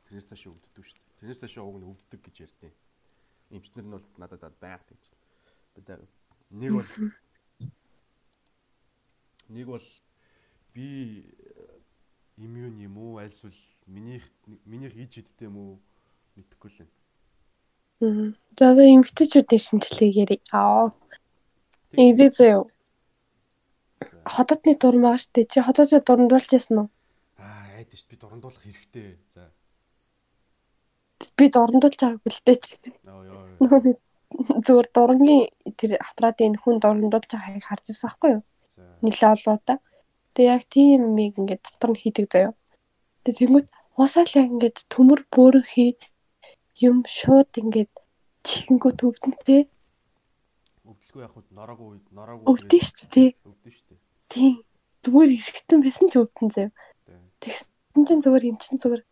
Тэрнээс цааш өвддөг ш. Тэрнээс цааш уг нь өвддөг гэж ярьдیں۔ Эмчнэр нь бол надад байгаад гэж. Би нэг бол нэг бол би иммун юм уу альсвал минийх минийх иж юм уу мэдэхгүй л байна. За за эмгтэчүүдийн шинжилгээгээр аа. Эндээ зөө. Хотодны дуран байгаа шүү дээ. Чи хотодод дурандуулж ясан уу? Аа, айд ш би дурандуулах хэрэгтэй. За. Би дурандуулж байгаагүй л дээ чи. Оо ёо. Зүгээр дурангийн тэр аппаратын хүн дурандуулж байгааг харж ирсэн байхгүй юу? Нилээ олоо та. Тэгээ яг тийм юмыг ингээд доктор нь хийдэг заяа. Тэгээ тэнгуут уусаал яг ингээд төмөр бөөрөнхий юм шууд ингээд чихэнгүү төвдөнтэй Өвдөлгүй яг хуу нороогүй үед нороогүй өвдөн шүү дээ. өвдөн шүү дээ. Тийм. Зүгээр ирэхтэн байсан ч өвдөн. Тэ. Тэгсэн чинь зүгээр юм чинь зүгээр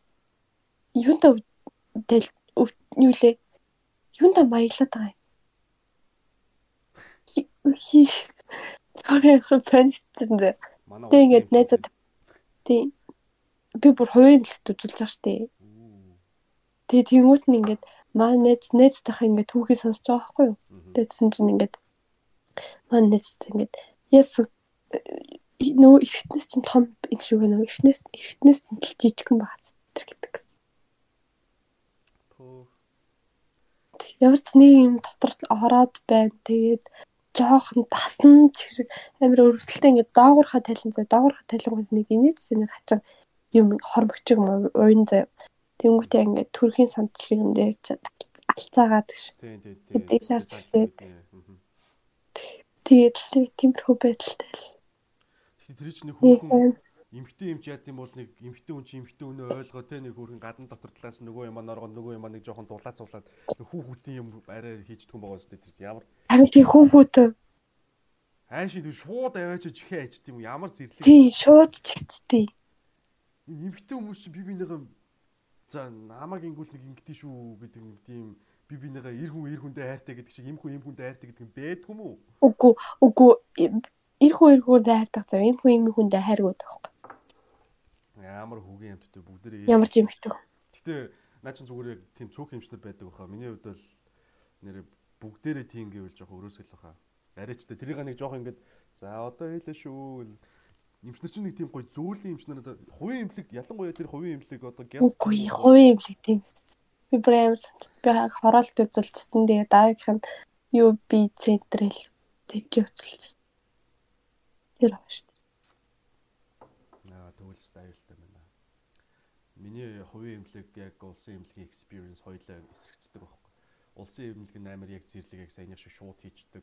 юунда тэл юу лээ? Юунда маяглаад байгаа юм. Хи. Тарих паниктсан дээ. Тэг ингээд найзад тийм би бүр хувийн бэлт үзүүлж байгаа. Үу. Тэгээ тэнгуут нь ингээд маа найз найзтайхаа ингээд түүхийг сонсож байгаа байхгүй юу? Тэгсэн чинь ингээд маа найзтай ингээд яс нөө эргэтнээс чинь том юм шиг байна. Эргэтнээс эргэтнээс нь л жижигхэн бац тэр гэдэг. Пөө. Ямар ч нэг юм дотор ороод байна. Тэгээд жоохон тасна ч хэрэг амар өрөвдөлтөй ингээд доогуурхаа талин зав доогуурхаа талингууд нэг инээдс нэг хацаа юм хормогч юм уян зав. Тэнгүүтээ ингээд төрхийн санд шиг юм дээр алцаагаад гэж. Тий, тий, тий. Дээд шаарч Тий, ирээд. мгм. Тэгээд л тиймэрхүү байдалтай л. Тэр чинь нэг хүүхэн сайн. эмхтэн эмч яад юм бол нэг эмхтэн хүн чи эмхтэн өнөө ойлгоо те нэг хүүхэн гадна дотор талаас нөгөө юм норгоо нөгөө юм нэг жоохон дулаа цуулаад хүү хүүтийн юм арай хийждэг юм байгаа зү тэр ямар Харин тийм хүүхүүд хайшин тэр шууд аваач чихээ ажт юм ямар зэрлэг тийм шууд чигцтэй. эмхтэн хүмүүс чи би бинийгаа за намаг ингүүл нэг ингэдэж шүү гэдэг нэг тийм би бинийгаа эр хүн эр хүндээ хайртай гэдэг шиг эм хүн эм хүндээ хайртай гэдэг юм бэдг юм уу Үгүй үгүй эрхүү эрхүү дайрдаг зав юм хүн юм хүндээ хайргууд байхгүй. ямар хүүгийн юмттай бүгдээрээ Ямар ч юм ихтэй. Гэтэ наа чин зүгээр яг тийм цөөх хэмжнэр байдаг баха. Миний хувьд бол нэр бүгдээрээ тийм гэвэл жоох өрөөсгөл баха. Арайчтай тэрийг нэг жоох ингээд за одоо хэлээ шүү. Имчнэр чинь нэг тийм гоё зөүлийн имчнэр хувийн имлэг ялангуяа тэр хувийн имлэг одоо гяс Үгүй хувийн имлэг тийм Би брэм би хороолт үзүүлчихсэн. Тэгээ дараагийнх нь юу би центр хэл тэгж үзүүлчихсэн. Тэр байна шүү дээ. Аа тэгвэл стайлтай байна. Миний хувийн имлэг яг улсын имлэгийн experience хоёлаа эсрэгцдэг байхгүй. Улсын имлэг нь амар яг зэрлэг яг саяны шиг шууд хийждэг.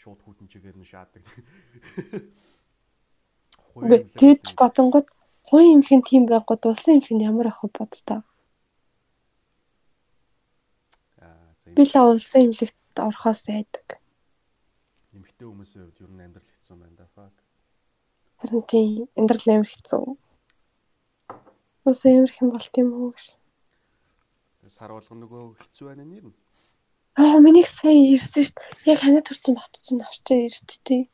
Шууд хүтэнчигээр нь шаадаг. Үгүй тэгж бодонгууд хувийн имлэг нь тийм байгууд улсын имлэг нь ямар ах вэ бодтоо. Аа за Би л улсын имлэгт орохоос айдаг. эмгтэй хүмүүсийн хувьд ер нь амьдрал хэцүү байна да. Fuck. Харин тийм амьдрал амар хэцүү. Улсын имлэг юм болт юм уу гэж. Сар болгоно нөгөө хэцүү байна нэр нь. Аа миний сая ирсэн шүү дээ. Яг ханаа төрсэн чинь авчаа ирж тээ.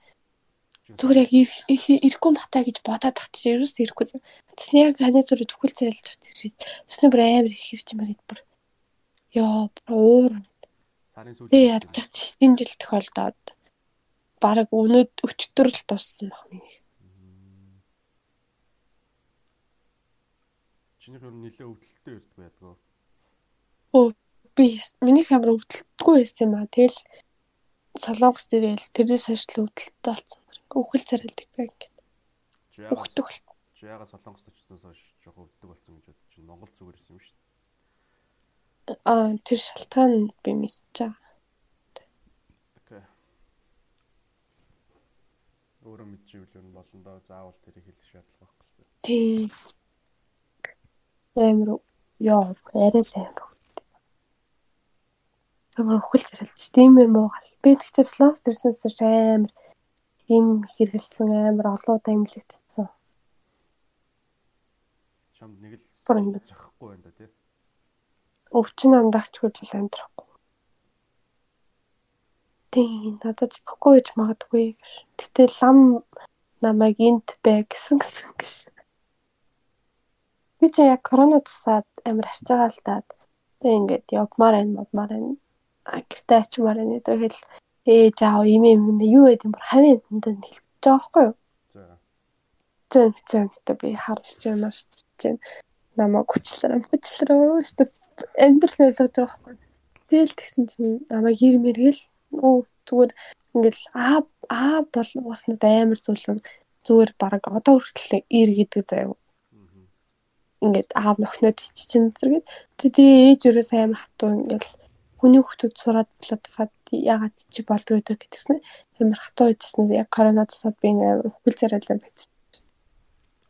Зүгээр яг ирэхгүй бахтаа гэж бодоод тахт чи ерөөс ирэхгүй. Тэсний яг ханаа зүрх төгөл царайлж тахт чи. Тэсний бүр амар их хэрч юм гээд бүр. Йоо уур. Сарын сүүл. Тэг ядчих чи. Энэ жил тохиолдоод бараг өнөөд өчтөр л дууссан баг миний. Чиний хөр нилээ өвдөлттэй ирдэг байдгаа. Өө би миний камер өвдөлтгүй байсан юм аа. Тэгэл солонгос дээрэл тэрээс хойш л өвдөлттэй болсон. Үхэл царилдаг бай ингээд. Чи яга солонгост очсноос хойш жоох өвддөг болсон гэж бодож чинь Монгол зүгээр ирсэн юм шүү дээ. Аа тэр шалтгаан би мэдчихэж байгаа. Окей. Өөрөө мэдчихвэл ер нь болно доо заавал тэрийг хэлэх шаардлага байхгүй л. Тийм. Амар яа арай л амар. Амар үхэл царилж тийм юм уу гал. Би тэгтээ слоус дэрснээс амар ийм хэрэгэлсэн амар олон удаа имлэгдсэн. Чамд нэг л зохихгүй байна да тий. Өвчин амдагчгүй л амьдрахгүй. Тийм надад зохихгүй гэж магадгүй гэж. Тэгтээ лам намайг энт бай гэсэн гэсэн гэж. Би ч яг корона тусаад амар арчаагаал даад. Тэг ингээд явмаар байна, модмаар байна. Гэртээ ачмаар байна. Тэгэл ээж аав юм юм юм юу гэдэг юм бүр хавийн юмданд хэлж байгаа байхгүй юу? За. Зэн зэнтэй би харж чинь маш чинь намайг хүчлэр хүчлэр өөрөөсөө амьдрал ойлгож байгаа байхгүй. Тэгэл тэгсэн чинь намайг ир мэргэл оо зүгээр ингээл аа аа бол уснууд амар зүйлэн зүгээр баг одоо хүртэл ир гэдэг заяа. Ингээд аав нөхнөд чинь зэрэгэд тэгээ ээж өрөөс амар хатуу ингээл хүний хүүхдүүд сураад болоод ягаад чи болдгоо гэдгсэн амар хатуу байжсэн яг корона тусаад би амар хөл царайлаа байж.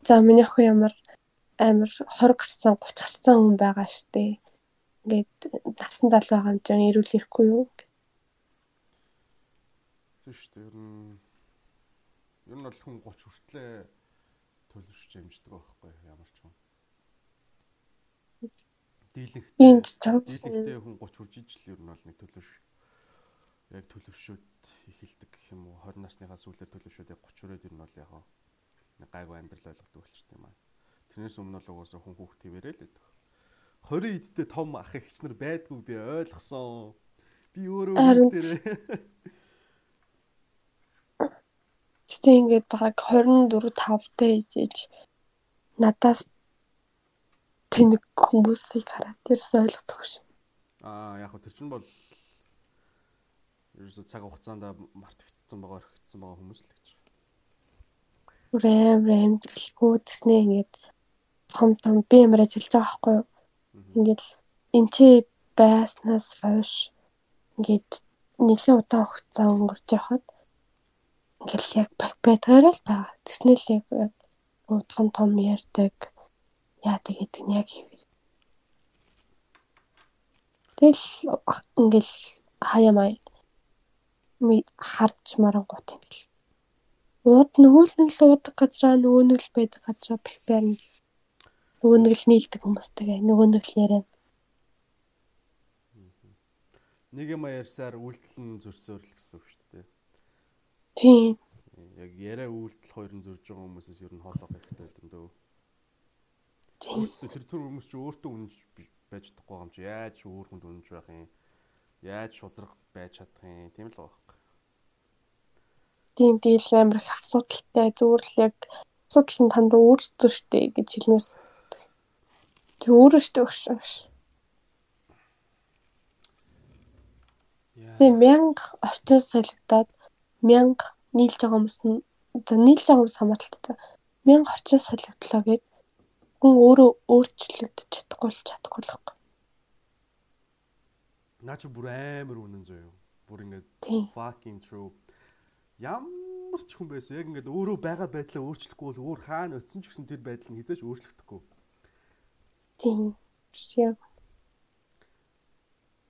За миний охин ямар амар 20 гарсан 30 гарсан хүн байгаа штэ. Ингээд насан залуу байгаа юм чинь ирүүл ирэхгүй юу? Тийм штэ ер нь ер нь бол хүн 30 хүртлээ төлөвшөж амждаг байхгүй ямар ч юм дийлэнх дийлэнхтэй хүн 30 хүрж ижил ер нь бол нэг төлөвш яг төлөвшөөд эхэлдэг гэх юм уу 20 насныхаа сүүлээр төлөвшөөд яг 30 хүрээд ер нь бол яг нэг гайгүй амьдрал ойлгодог болчтой юм аа. Тэрнээс өмнө бол угаасаа хүн хүүхд твэрээ л байдаг. 20 идтэй том ах эгч нар байдгүй би ойлгосон. Би өөрөө хүүхдэрээ. [LAUGHS] Гэтэ ингээд баг 24 5 дэ ижиж надаас тэнэг хүмүүсийг хараад тэрс ойлгохгүй шин. Аа яг хөө тэр чинь бол ерөөсө цаг хугацаанд мартагдсан байгаа орхигдсан байгаа хүмүүс л гэж. Рэм рэм дэлгүү гэснээ ингээд том том би ямар ажиллаж байгаа байхгүй юу? Ингээд эн чи байснаас хойш ингээд нэлийн удаан хугацаа өнгөрч явахад ингээл яг баг байдгаар л байгаа. Тэснэл яг том том ярьдаг яадаг гэдэг нь яг хэвээр. Тэгэл ингээл хаяа маяа ми харж марангуут ингээл. Ууд нөгөө л нэг л уудаг газраа нөгөө нэг л байдаг газраа бэх байрна. Нөгөө нэг л нийлдэг хүмүүстэйгээ нөгөө нэг л яриа. Нэг юм ярьсаар үйлдэл нь зөрсөөр л гэсэн үг шүү дээ. Тийм. Яг яриа үйлдэл хоёр нь зөрж байгаа хүмүүсээс ер нь хоолоо хэрэгтэй юм дөө. Тэр түр хүмүүс чи өөртөө үнэнж байж чадахгүй юм чи яаж өөр хүнд үнэнж байх юм? Яаж шудраг байж чадах юм? Тийм л байна. Тийм дийл амар их асуудалтай зүгээр л яг асуудал нь танд өөрсдөө штэ гэж хэлмээс. Тэг өөрөө штэ өгсөн ш. Тийм мянга орчин солигдоод мянга нийлж байгаа хүмүүс нь за нийлж байгаа хүмүүс хамааталтай. Мянга орчин солигдлоо гэд хүн өөрөө өөрчлөгдөж чадахгүй л чадахгүй л байхгүй. Наа чи бүр амар үнэн зөө. Бүр ингээд fucking true. Ямар ч хүн байсан яг ингээд өөрөө байгаа байдлаа өөрчлөхгүй бол өөр хаана очисон ч гэсэн тэр байдал нь хизээч өөрчлөгдөхгүй. Тийм.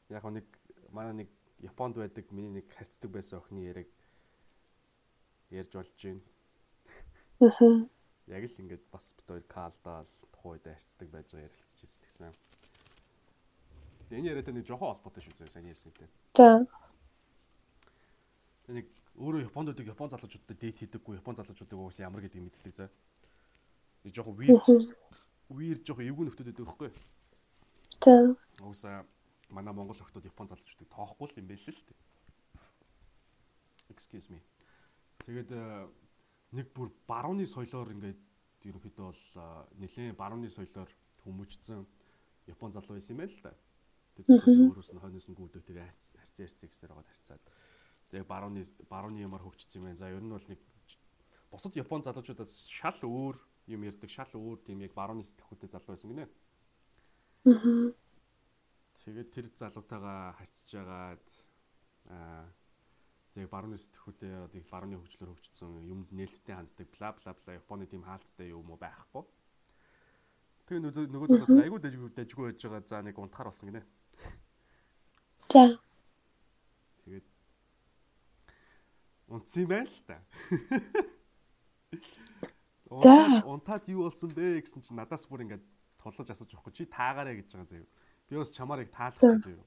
Яг. Нэг манай нэг Японд байдаг миний нэг харьцдаг байсан охины яриг ярьж болж байна. Аа яг л ингээд бас бит хоёр калдаал тухайд харьцдаг байж байгаа ярилцж ирсэн гэсэн. Энэ яриатай нэг жоохон холбоотой шүү зөө сайн ярьсантай. За. Нэг өөрөө Япондод Япон залуучуудтай дейт хийдэггүй, Япон залуучуудыг уус ямар гэдгийг мэддэг зөө. Нэг жоохон weird weird жоохон эвгүй нөхдөд байдаг байхгүй. За. Уусаа манай Монгол охтууд Япон залуучуудыг тоохгүй юм байл л дээ. Excuse me. Тэгээд э, нэг бүр барууны соёлоор ингээд ерөнхийдөө бол нэлээд барууны соёлоор хүмүүжсэн Япон залуу байсан юм байл л да. Зөвхөн өөрөөс нь хойноос нь гүйдөөтэйгээ харьцаа харьцаа гэсээр байгаа харьцаад. Яг барууны барууны ямар хөгжсөн юм бэ? За ер нь бол нэг бусад Япон залуучуудаас шал өөр юм ярьдаг, шал өөр тийм яг барууны сэтгхүүтэй залуу байсан гинэ. Аа. Тэгээд тэр залуутайгаа харьцаж агаад аа тэг барууны сэтгхүүтэй одоо барууны хөгжлөөр хөгжсөн юмд нээлттэй ханддаг бла бла бла Японы тийм хаалттай юм уу байхгүй. Тэгээ нөгөө залуу айгуу дажгүй дажгүй байж байгаа за нэг унтахаар болсон гинэ. За. Тэгээд унтсан юм байна л та. [LAUGHS] За. Унтаад юу болсон бэ гэсэн чинь надаас бүр ингээд тулж асууж байхгүй чи таагаарэ гэж байгаа заяа. Би бас чамаар яг таалах гэж заяа.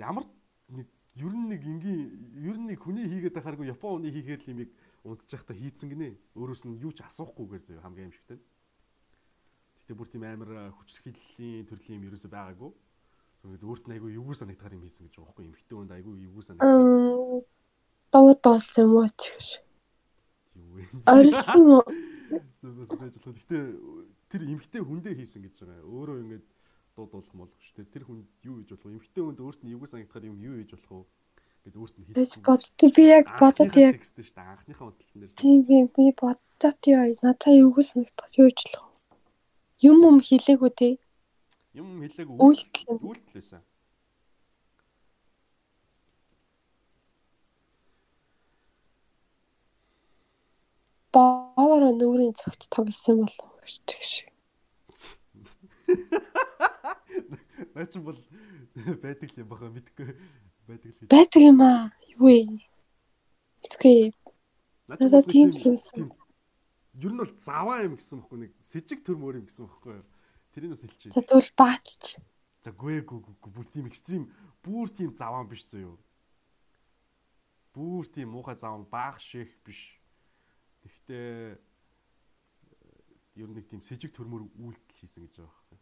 Ямар нэг ер нь нэг энгийн ер нь нэг хүний хийгээд байхааргүй Япон хүний хийхээр л юмыг унтчих та хийцэн гинэ. Өөрөөс нь юу ч асуухгүйгээр заяа хамгийн аимшигтай. Гэтэ бүр тийм амар хүчрхийллийн төрлийн юм ерөөсөй байгаагүй. Зүгээр өөрт нь айгүй эвгүй санагдахаар юм хийсэн гэж байгаа байхгүй эмхтэн хүнд айгүй эвгүй санагдав. Дуу дуулсан юм уу ч гэж. Юу вэ? [LAUGHS] Орилсон юм уу? Зүгээс байж болох. Гэтэ тэр эмхтэн хүндээ хийсэн гэж байгаа. Өөрөө ингээд дуу дуулах молох ш. Тэр хүнд юу хийж болох вэ? Эмхтэн хүнд өөрт нь эвгүй санагдахаар юм юу хийж болох вэ? Гэт өөрт нь Тэгж боддоо би яг бодод яг шүү дээ. Анхныхаа удалтан дээр. тийм би би боддоо тий надаа эвгүй санагдах юу ч болох юм юм хэлээгүй те. Юм хэлээг Үйлдэл. үйлдэлсэн. Баавараа нүрийн цогт тоглосон болов гэж тэгш. [LAUGHS] Наач бол байдаг юм баха мэдгүй байдаг л. Байдаг юм аа. Юу вэ? Мэдгүй. Надад тийм л юмсан. Ер нь бол заваа юм гэсэн бохгүй нэг сэжиг төр мөр юм гэсэн бохгүй. Тэрийг бас хэлчихье. За тэгвэл баатч. За гүй гүй гүй бүр тийм экстрим бүр тийм заваа биш зөө юу. Бүр тийм муухай заваа баах ших биш. Тэгтээ ер нь нэг тийм сэжиг төрмөр үйлдэл хийсэн гэж байгаа байхгүй.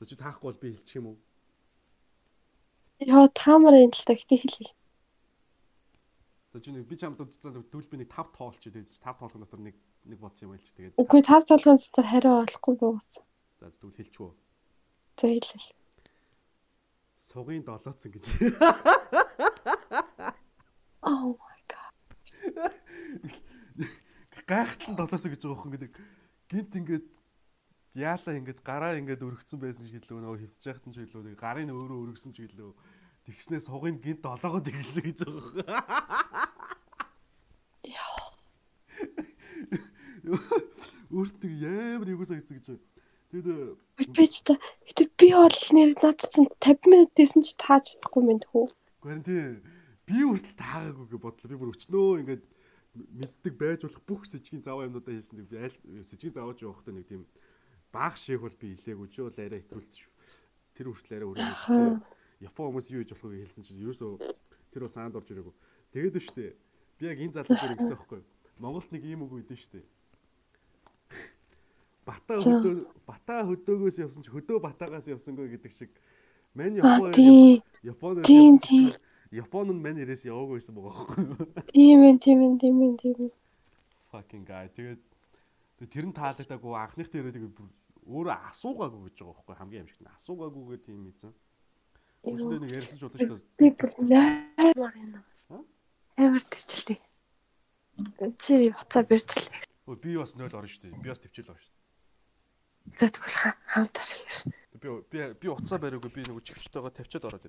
За чи таахгүй бол би хэлчих юм уу? Яа таамаар энэ л та гэтээ хэлээ. За чи нэг би чамд дүүл би нэг 5 тоолч тэгээд 5 тоолох дотор нэг нэг бодсон юм байлч тэгээд Үгүй тав толгойн дотор хариу олохгүй буусан. за дүүл хэлчихв. За хэлээ. Сугын долооцсон гэж. Oh my god. [LAUGHS] Гайхтан долоосоо гэж байгаа хүн гэдэг. Гинт ингээд яалаа ингээд гараа ингээд өргөцсөн байсан шиг илүү нөгөө хөвтж яхад нь ч илүү нэг гарын өөрөө өргөсөн ч илүү тэгснээ сугын гинт долоогоо тэглэсэн гэж байгаа. Өөртөө ямар юу санагдсан гэж байна. Тэгээд Би ч та гэтээ би бол нэр надад чинь 50 минут дэсэн чи тааж чадахгүй юм тхүү. Гэхдээ тийм би хүртэл таагаагүй гэж бодлоо. Би бүр өчнөө ингээд мэддэг байж болох бүх сэжгийн заваа юмнуудаа хийсэн. Би аль сэжгийн заваач явахдаа нэг тийм баах шиг бол би илээгүй ч бол арай хэтрүүлсэн шүү. Тэр хүртэл арай өрөө. Япон хүмүүс юу хийж болох вэ хэлсэн чинь ерөөсөө тэр бас саанд орж ирээгүй. Тэгээд нь штэ. Би яг энэ залуу дээр гэсэн байхгүй. Монголд нэг ийм үг өгдөө штэ. [LAUGHS] Бата хөдөө бата хөдөөгөөс явсан чи хөдөө батагаас явсангүй гэдэг шиг мань Япон Японд Тийм тийм. Японд нь мань ирээс яваагүй байсан байгаа байхгүй. Тийм ээ тийм ээ тийм ээ тийм ээ. Fucking guy. Тэгээд тэр нь таалагдаагүй анхных дээрээ тэгээд бүр өөрөө асуугаагүй гэж байгаа байхгүй хамгийн амжигт нь асуугаагүйгээ тийм ийцэн. Өчтөө нэг ярилцаж болно шүү дээ. Би бүр наймаар юм. Амар төвчлээ. Чи уцаа бэрчлээ. Өө би бас 0 орно шүү дээ. Би бас төвчл байгаа шүү Тэгэд бол хамтар хийш. дээ. Би би би уцаа бариагүй би нэг чивчтэйгээ тавьчаад ороод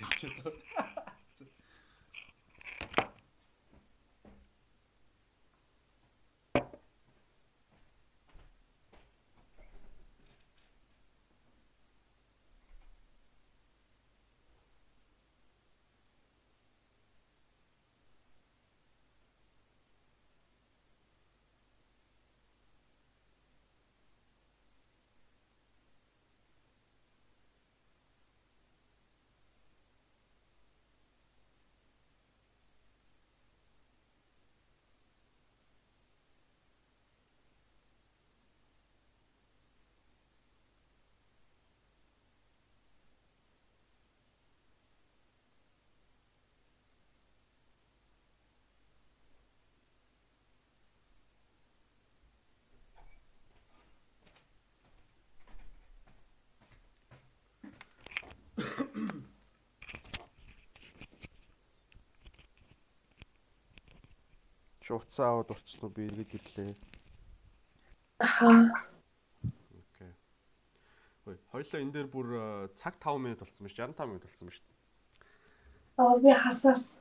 两 [LAUGHS] 千 чи утсаа аваад урцсан уу би эргээд ирлээ. Аха. Окей. Хөөе, хоёлаа энэ дээр бүр цаг 5 минут болцсон байна ш. 65 минут болцсон байна ш. Аа би хасаас